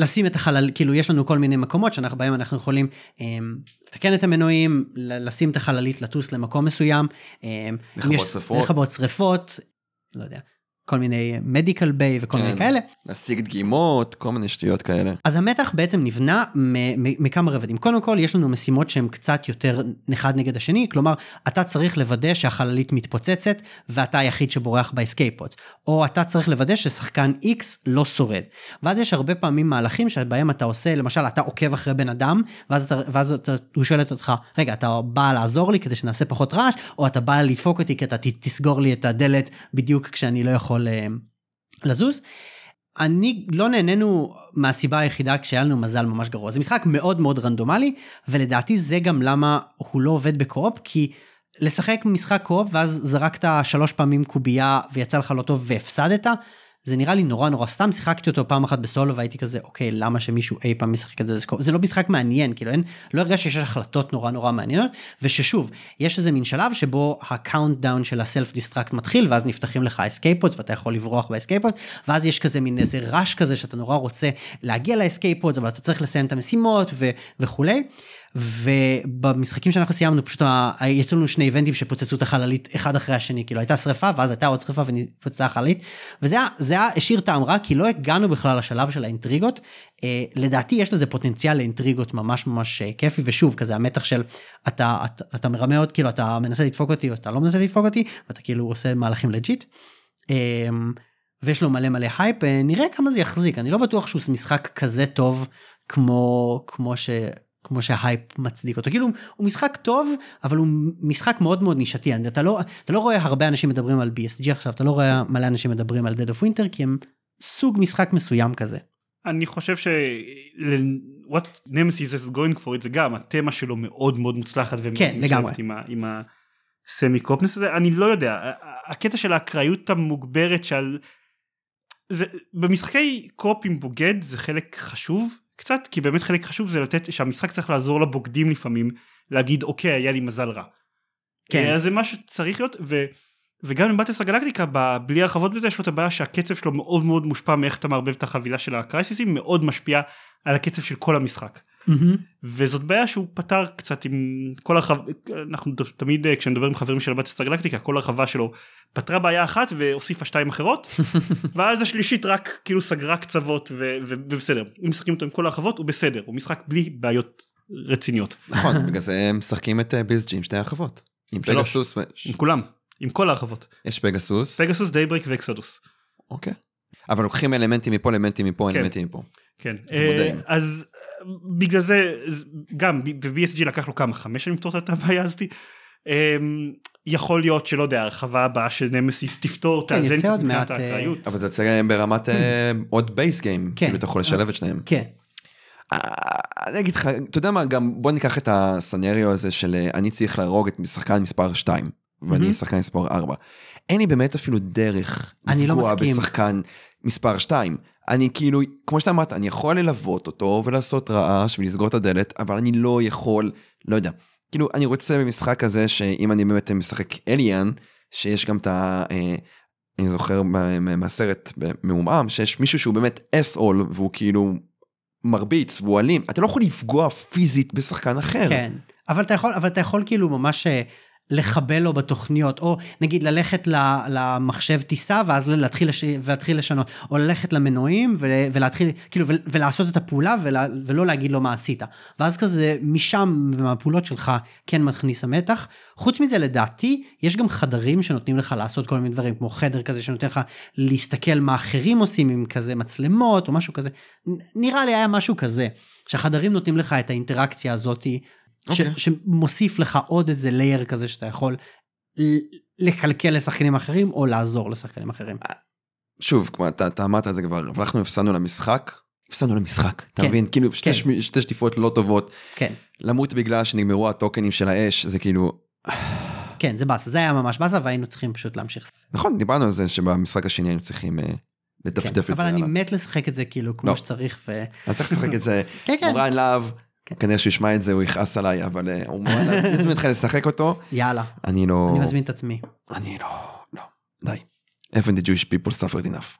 לשים את החלל כאילו יש לנו כל מיני מקומות שאנחנו בהם אנחנו יכולים אה, לתקן את המנועים לשים את החללית לטוס למקום מסוים. אם לכבות שרפות. לכבות שרפות. לא יודע. כל מיני מדיקל ביי וכל כן. מיני כאלה. להשיג דגימות כל מיני שטויות כאלה. אז המתח בעצם נבנה מכמה רבדים. קודם כל יש לנו משימות שהן קצת יותר אחד נגד השני, כלומר אתה צריך לוודא שהחללית מתפוצצת ואתה היחיד שבורח באסקייפות, או אתה צריך לוודא ששחקן X לא שורד. ואז יש הרבה פעמים מהלכים שבהם אתה עושה, למשל אתה עוקב אחרי בן אדם, ואז, אתה, ואז אתה, הוא שואל את אותך, רגע אתה בא לעזור לי כדי שנעשה פחות רעש, או אתה בא לדפוק אותי כי אתה תסגור לי את הדלת בדיוק כשאני לא יכול אה, לזוז. אני לא נהנינו מהסיבה היחידה כשהיה לנו מזל ממש גרוע זה משחק מאוד מאוד רנדומלי ולדעתי זה גם למה הוא לא עובד בקו-אופ כי לשחק משחק קו-אופ ואז זרקת שלוש פעמים קובייה ויצא לך לא טוב והפסדת זה נראה לי נורא נורא סתם שיחקתי אותו פעם אחת בסולו והייתי כזה אוקיי למה שמישהו אי פעם ישחק את זה זה לא משחק מעניין כאילו אין לא הרגשתי שיש החלטות נורא נורא מעניינות וששוב יש איזה מין שלב שבו ה countdown של ה self destruct מתחיל ואז נפתחים לך escape pods ואתה יכול לברוח ב escape pods ואז יש כזה מין איזה רעש כזה שאתה נורא רוצה להגיע ל escape pods אבל אתה צריך לסיים את המשימות ו- וכולי. ובמשחקים שאנחנו סיימנו פשוט יצאו לנו שני איבנטים שפוצצו את החללית אחד אחרי השני כאילו הייתה שרפה ואז הייתה עוד שרפה ופוצצה החללית. וזה היה, זה היה השאיר טעם רע כי לא הגענו בכלל לשלב של האינטריגות. אה, לדעתי יש לזה פוטנציאל לאינטריגות ממש ממש אה, כיפי ושוב כזה המתח של אתה, אתה, אתה מרמה עוד כאילו אתה מנסה לדפוק אותי או אתה לא מנסה לדפוק אותי ואתה כאילו עושה מהלכים legit. אה, ויש לו מלא מלא הייפ אה, נראה כמה זה יחזיק. אני לא בטוח שהוא משחק כזה טוב כמו כמו ש... כמו שההייפ מצדיק אותו כאילו הוא משחק טוב אבל הוא משחק מאוד מאוד נישתי אתה לא אתה לא רואה הרבה אנשים מדברים על BSG עכשיו אתה לא רואה מלא אנשים מדברים על Dead of Winter כי הם סוג משחק מסוים כזה. אני חושב ש... what nemesis is going for it זה גם התמה שלו מאוד מאוד מוצלחת כן, לגמרי. עם, ה... עם הסמי קופנס הזה אני לא יודע הקטע של האקראיות המוגברת שעל זה במשחקי קופ עם בוגד זה חלק חשוב קצת כי באמת חלק חשוב זה לתת שהמשחק צריך לעזור לבוגדים לפעמים להגיד אוקיי היה לי מזל רע. כן. אז זה מה שצריך להיות ו, וגם עם בטלס הגלקטיקה בלי הרחבות וזה יש לו את הבעיה שהקצב שלו מאוד מאוד מושפע מאיך אתה מערבב את החבילה של הקרייסיסים מאוד משפיע על הקצב של כל המשחק. וזאת בעיה שהוא פתר קצת עם כל הרחב אנחנו תמיד אה, כשנדבר עם חברים של הבטלס הגלקטיקה כל הרחבה שלו פתרה בעיה אחת והוסיפה שתיים אחרות <laughs> ואז השלישית רק כאילו סגרה קצוות ו- ו- ובסדר אם משחקים אותו עם כל הרחבות הוא בסדר הוא משחק בלי בעיות רציניות נכון, <laughs> בגלל זה הם משחקים את ביזג'י עם שתי הרחבות. עם. Pegasus, ו- עם כולם עם כל ההרחבות יש Pegasus, Pegasus Daybreak ו Exodus. אוקיי. אבל לוקחים אלמנטים מפה, אלמנטים מפה, כן. אלמנטים מפה. כן. אה, אז אה, בגלל זה גם ב-BSG לקח לו כמה חמש שנים לפתור את הבעיה הזאתי. אמ, יכול להיות שלא יודע הרחבה הבאה של נמסיס תפתור כן, תאזן עוד מבחינת מעט, אה, האקראיות. אבל זה יוצא ברמת אה, עוד base game. כן. כאילו אתה יכול לשלב את שניהם. כן. אה, אני אגיד לך, אתה יודע מה, גם בוא ניקח את הסנריו הזה של אני צריך להרוג את שחקן מספר 2, ואני. שחקן מספר 4. אין לי באמת אפילו דרך אני לא לפגוע. בשחקן מספר 2. אני כאילו, כמו שאתה אמרת, אני יכול ללוות אותו ולעשות רעש ולסגור את הדלת, אבל אני לא יכול, לא יודע. כאילו, אני רוצה במשחק כזה שאם אני באמת משחק אליאן, שיש גם את ה... אה, אני זוכר מה- מה- מהסרט במעומעם, שיש מישהו שהוא באמת אס-אול, והוא כאילו מרביץ והוא אלים, אתה לא יכול לפגוע פיזית בשחקן אחר. כן, אבל אתה יכול, אבל אתה יכול כאילו ממש אה, לחבל לו בתוכניות, או נגיד ללכת למחשב טיסה ואז להתחיל, לש... ולהתחיל לשנות, או ללכת למנועים ול... ולהתחיל, כאילו, ול... ולעשות את הפעולה ולה... ולא להגיד לו מה עשית. ואז כזה משם, מהפעולות שלך, כן מכניס המתח. חוץ מזה, לדעתי, יש גם חדרים שנותנים לך לעשות כל מיני דברים, כמו חדר כזה שנותן לך להסתכל מה אחרים עושים עם כזה מצלמות או משהו כזה. נראה לי היה משהו כזה, שהחדרים נותנים לך את האינטראקציה הזאתי. ש, אוקיי. שמוסיף לך עוד איזה לייר כזה שאתה יכול לקלקל לשחקנים אחרים או לעזור לשחקנים אחרים. שוב, כמו אתה, אתה אמרת את זה כבר, אבל אנחנו הפסדנו למשחק, הפסדנו למשחק, אתה כן, מבין? כאילו שתי, כן. שתי שטיפות לא טובות, כן, למות בגלל שנגמרו הטוקנים של האש, זה כאילו, כן, זה באסה, זה היה ממש באסה והיינו צריכים פשוט להמשיך. נכון, דיברנו על זה שבמשחק השני היינו צריכים אה, כן, את זה. אבל אני. מת לשחק את זה כאילו כמו לא. שצריך ו... אז צריך לשחק את זה, <laughs> כן, כן, מורן להב. כנראה שהוא ישמע את זה הוא יכעס עליי, אבל אה, הוא מזמין אותך לשחק אותו, יאללה, אני לא, אני מזמין את עצמי. אני לא, לא, די. haven't the Jewish people suffered enough.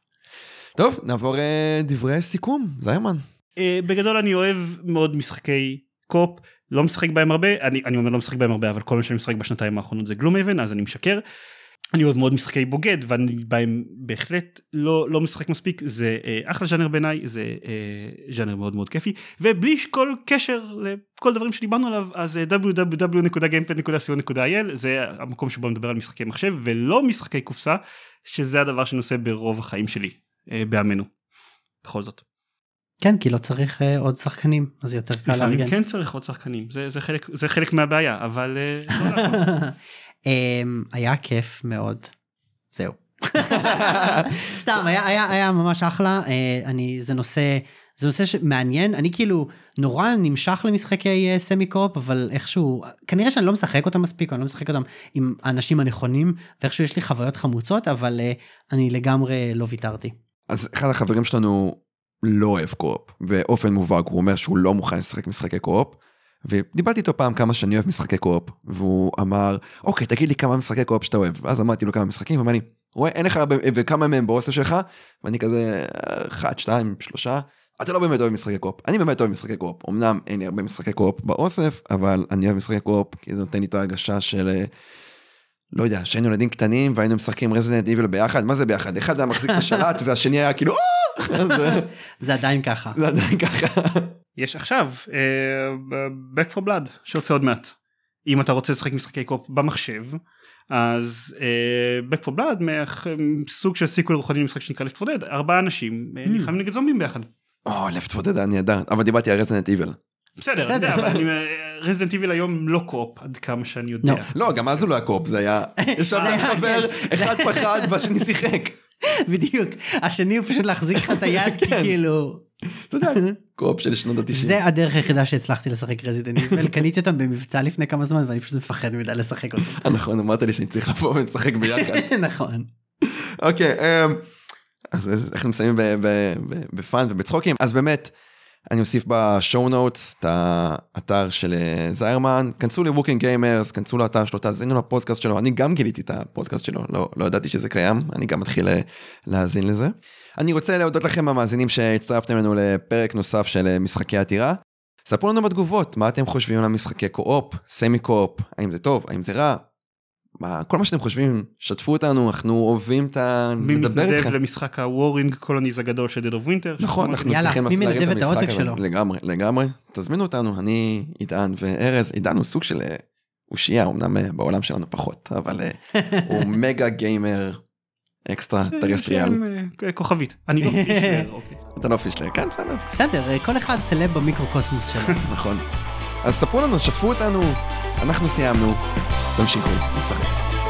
טוב, נעבור אה, דברי סיכום, זיירמן. אה, בגדול אני אוהב מאוד משחקי קופ לא משחק בהם הרבה אני, אני אומר לא משחק בהם הרבה אבל כל מה שאני משחק בשנתיים האחרונות זה גלום אבן אז אני משקר. אני אוהב מאוד משחקי בוגד ואני בהם בהחלט לא לא משחק מספיק זה אה, אחלה ז'אנר בעיניי זה אה, ז'אנר מאוד מאוד כיפי ובלי כל קשר לכל דברים שדיברנו עליו אז אה, www.gamepad.co.il זה המקום שבו אני מדבר על משחקי מחשב ולא משחקי קופסה שזה הדבר שאני עושה ברוב החיים שלי אה, בעמנו. בכל זאת. כן, כי לא צריך אה, עוד שחקנים, אז יותר קל לארגן. כן צריך עוד שחקנים זה, זה חלק זה חלק מהבעיה אבל אה, לא. אמ, <laughs> היה כיף מאוד. זהו. <laughs> סתם היה היה היה ממש אחלה אה, אני זה נושא זה נושא שמעניין אני כאילו נורא נמשך למשחקי אה, סמי קופ אבל איכשהו כנראה שאני לא משחק אותם מספיק או אני לא משחק אותם עם האנשים הנכונים ואיכשהו יש לי חוויות חמוצות אבל אה, אני לגמרי לא ויתרתי. אז אחד החברים שלנו לא אוהב co-op, באופן מובהק הוא אומר שהוא לא מוכן לשחק משחקי co-op. ודיברתי איתו פעם כמה שאני אוהב משחקי co-op, והוא אמר, אוקיי, תגיד לי כמה משחקי co-op שאתה אוהב. ואז אמרתי לו כמה משחקים, הוא אמר לי, רואה, אין לך הרבה, וכמה מהם באוסף שלך? ואני כזה, אחד, שתיים, שלושה. אתה לא באמת אוהב משחקי co-op. אני באמת אוהב משחקי co-op. אמנם אין לי הרבה משחקי co-op באוסף, אבל אני אוהב משחקי co-op, כי זה נותן לי את ההרגשה של... אה, לא יודע, שהיינו ילדים קטנים והיינו משחקים Resident Evil ביחד, מה זה ביחד? אחד היה מחזיק את השלט והשני היה כאילו, אה, <laughs> זה עדיין ככה. זה עדיין ככה. יש עכשיו אה, Back for Blood שיוצא עוד מעט. אם אתה רוצה לשחק משחקי co-op במחשב אז אה, Back for Blood מאח- סוג של sequel רוחני למשחק שנקרא Left 4 Dead ארבעה אנשים Hmm. נלחמים נגד זומבים ביחד. או, Left 4 Dead היה נהדר, אבל דיברתי על Resident Evil. בסדר, בסדר. בסדר. אבל Resident Evil היום לא co-op עד כמה שאני יודע. לא. לא, גם אז הוא לא היה co-op, זה היה, <laughs> ישבתי עם חבר, כן. <laughs> אחד פחד והשני שיחק. בדיוק. השני הוא פשוט להחזיק לך את היד, כי כן. כאילו... אתה יודע, co-op של שנות ה-90. זה הדרך היחידה שהצלחתי לשחק Resident Evil, קניתי אותם במבצע לפני כמה זמן ואני פשוט מפחד מדי לשחק אותם. <laughs> נכון, אמרת לי שאני צריך לבוא ולשחק ביחד. <laughs> נכון. אוקיי, אמ, אז אנחנו מסיימים ב fun ובצחוקים, אז באמת, אני אוסיף ב show notes את האתר של אה, זיירמן, כנסו ל Walking Gamers, כנסו לאתר שלו, תאזינו לפודקאסט שלו, אני גם גיליתי את הפודקאסט שלו, לא, לא ידעתי שזה קיים, אני גם מתחיל אה, להאזין לזה. אני רוצה להודות לכם המאזינים שהצטרפתם לנו לפרק נוסף של אה, משחקי עתירה. ספרו לנו בתגובות מה אתם חושבים על המשחקי co-op, semi co-op, האם זה טוב, האם זה רע, מה, כל מה שאתם חושבים, שתפו אותנו, אנחנו אוהבים את ה... מי מתנדב איתכם. למשחק ה Warring Colonies הגדול של Dead of Winter. נכון, אנחנו יאללה, צריכים להרים את המשחק הזה. לגמרי, לגמרי. תזמינו אותנו, אני, עידן וארז. עידן הוא סוג של אה, אושייה, אמנם אה, בעולם שלנו פחות, אבל הוא <laughs> מגה גיימר extraterrestrial. שם, אה, כוכבית. אני לא <laughs> פישלר, אוקיי. אתה לא פישלר, כן, בסדר, בסדר, כל אחד סלב במיקרוקוסמוס שלו. <laughs> נכון. אז ספרו לנו, שתפו אותנו, אנחנו סיימנו, תמשיכו לשחק.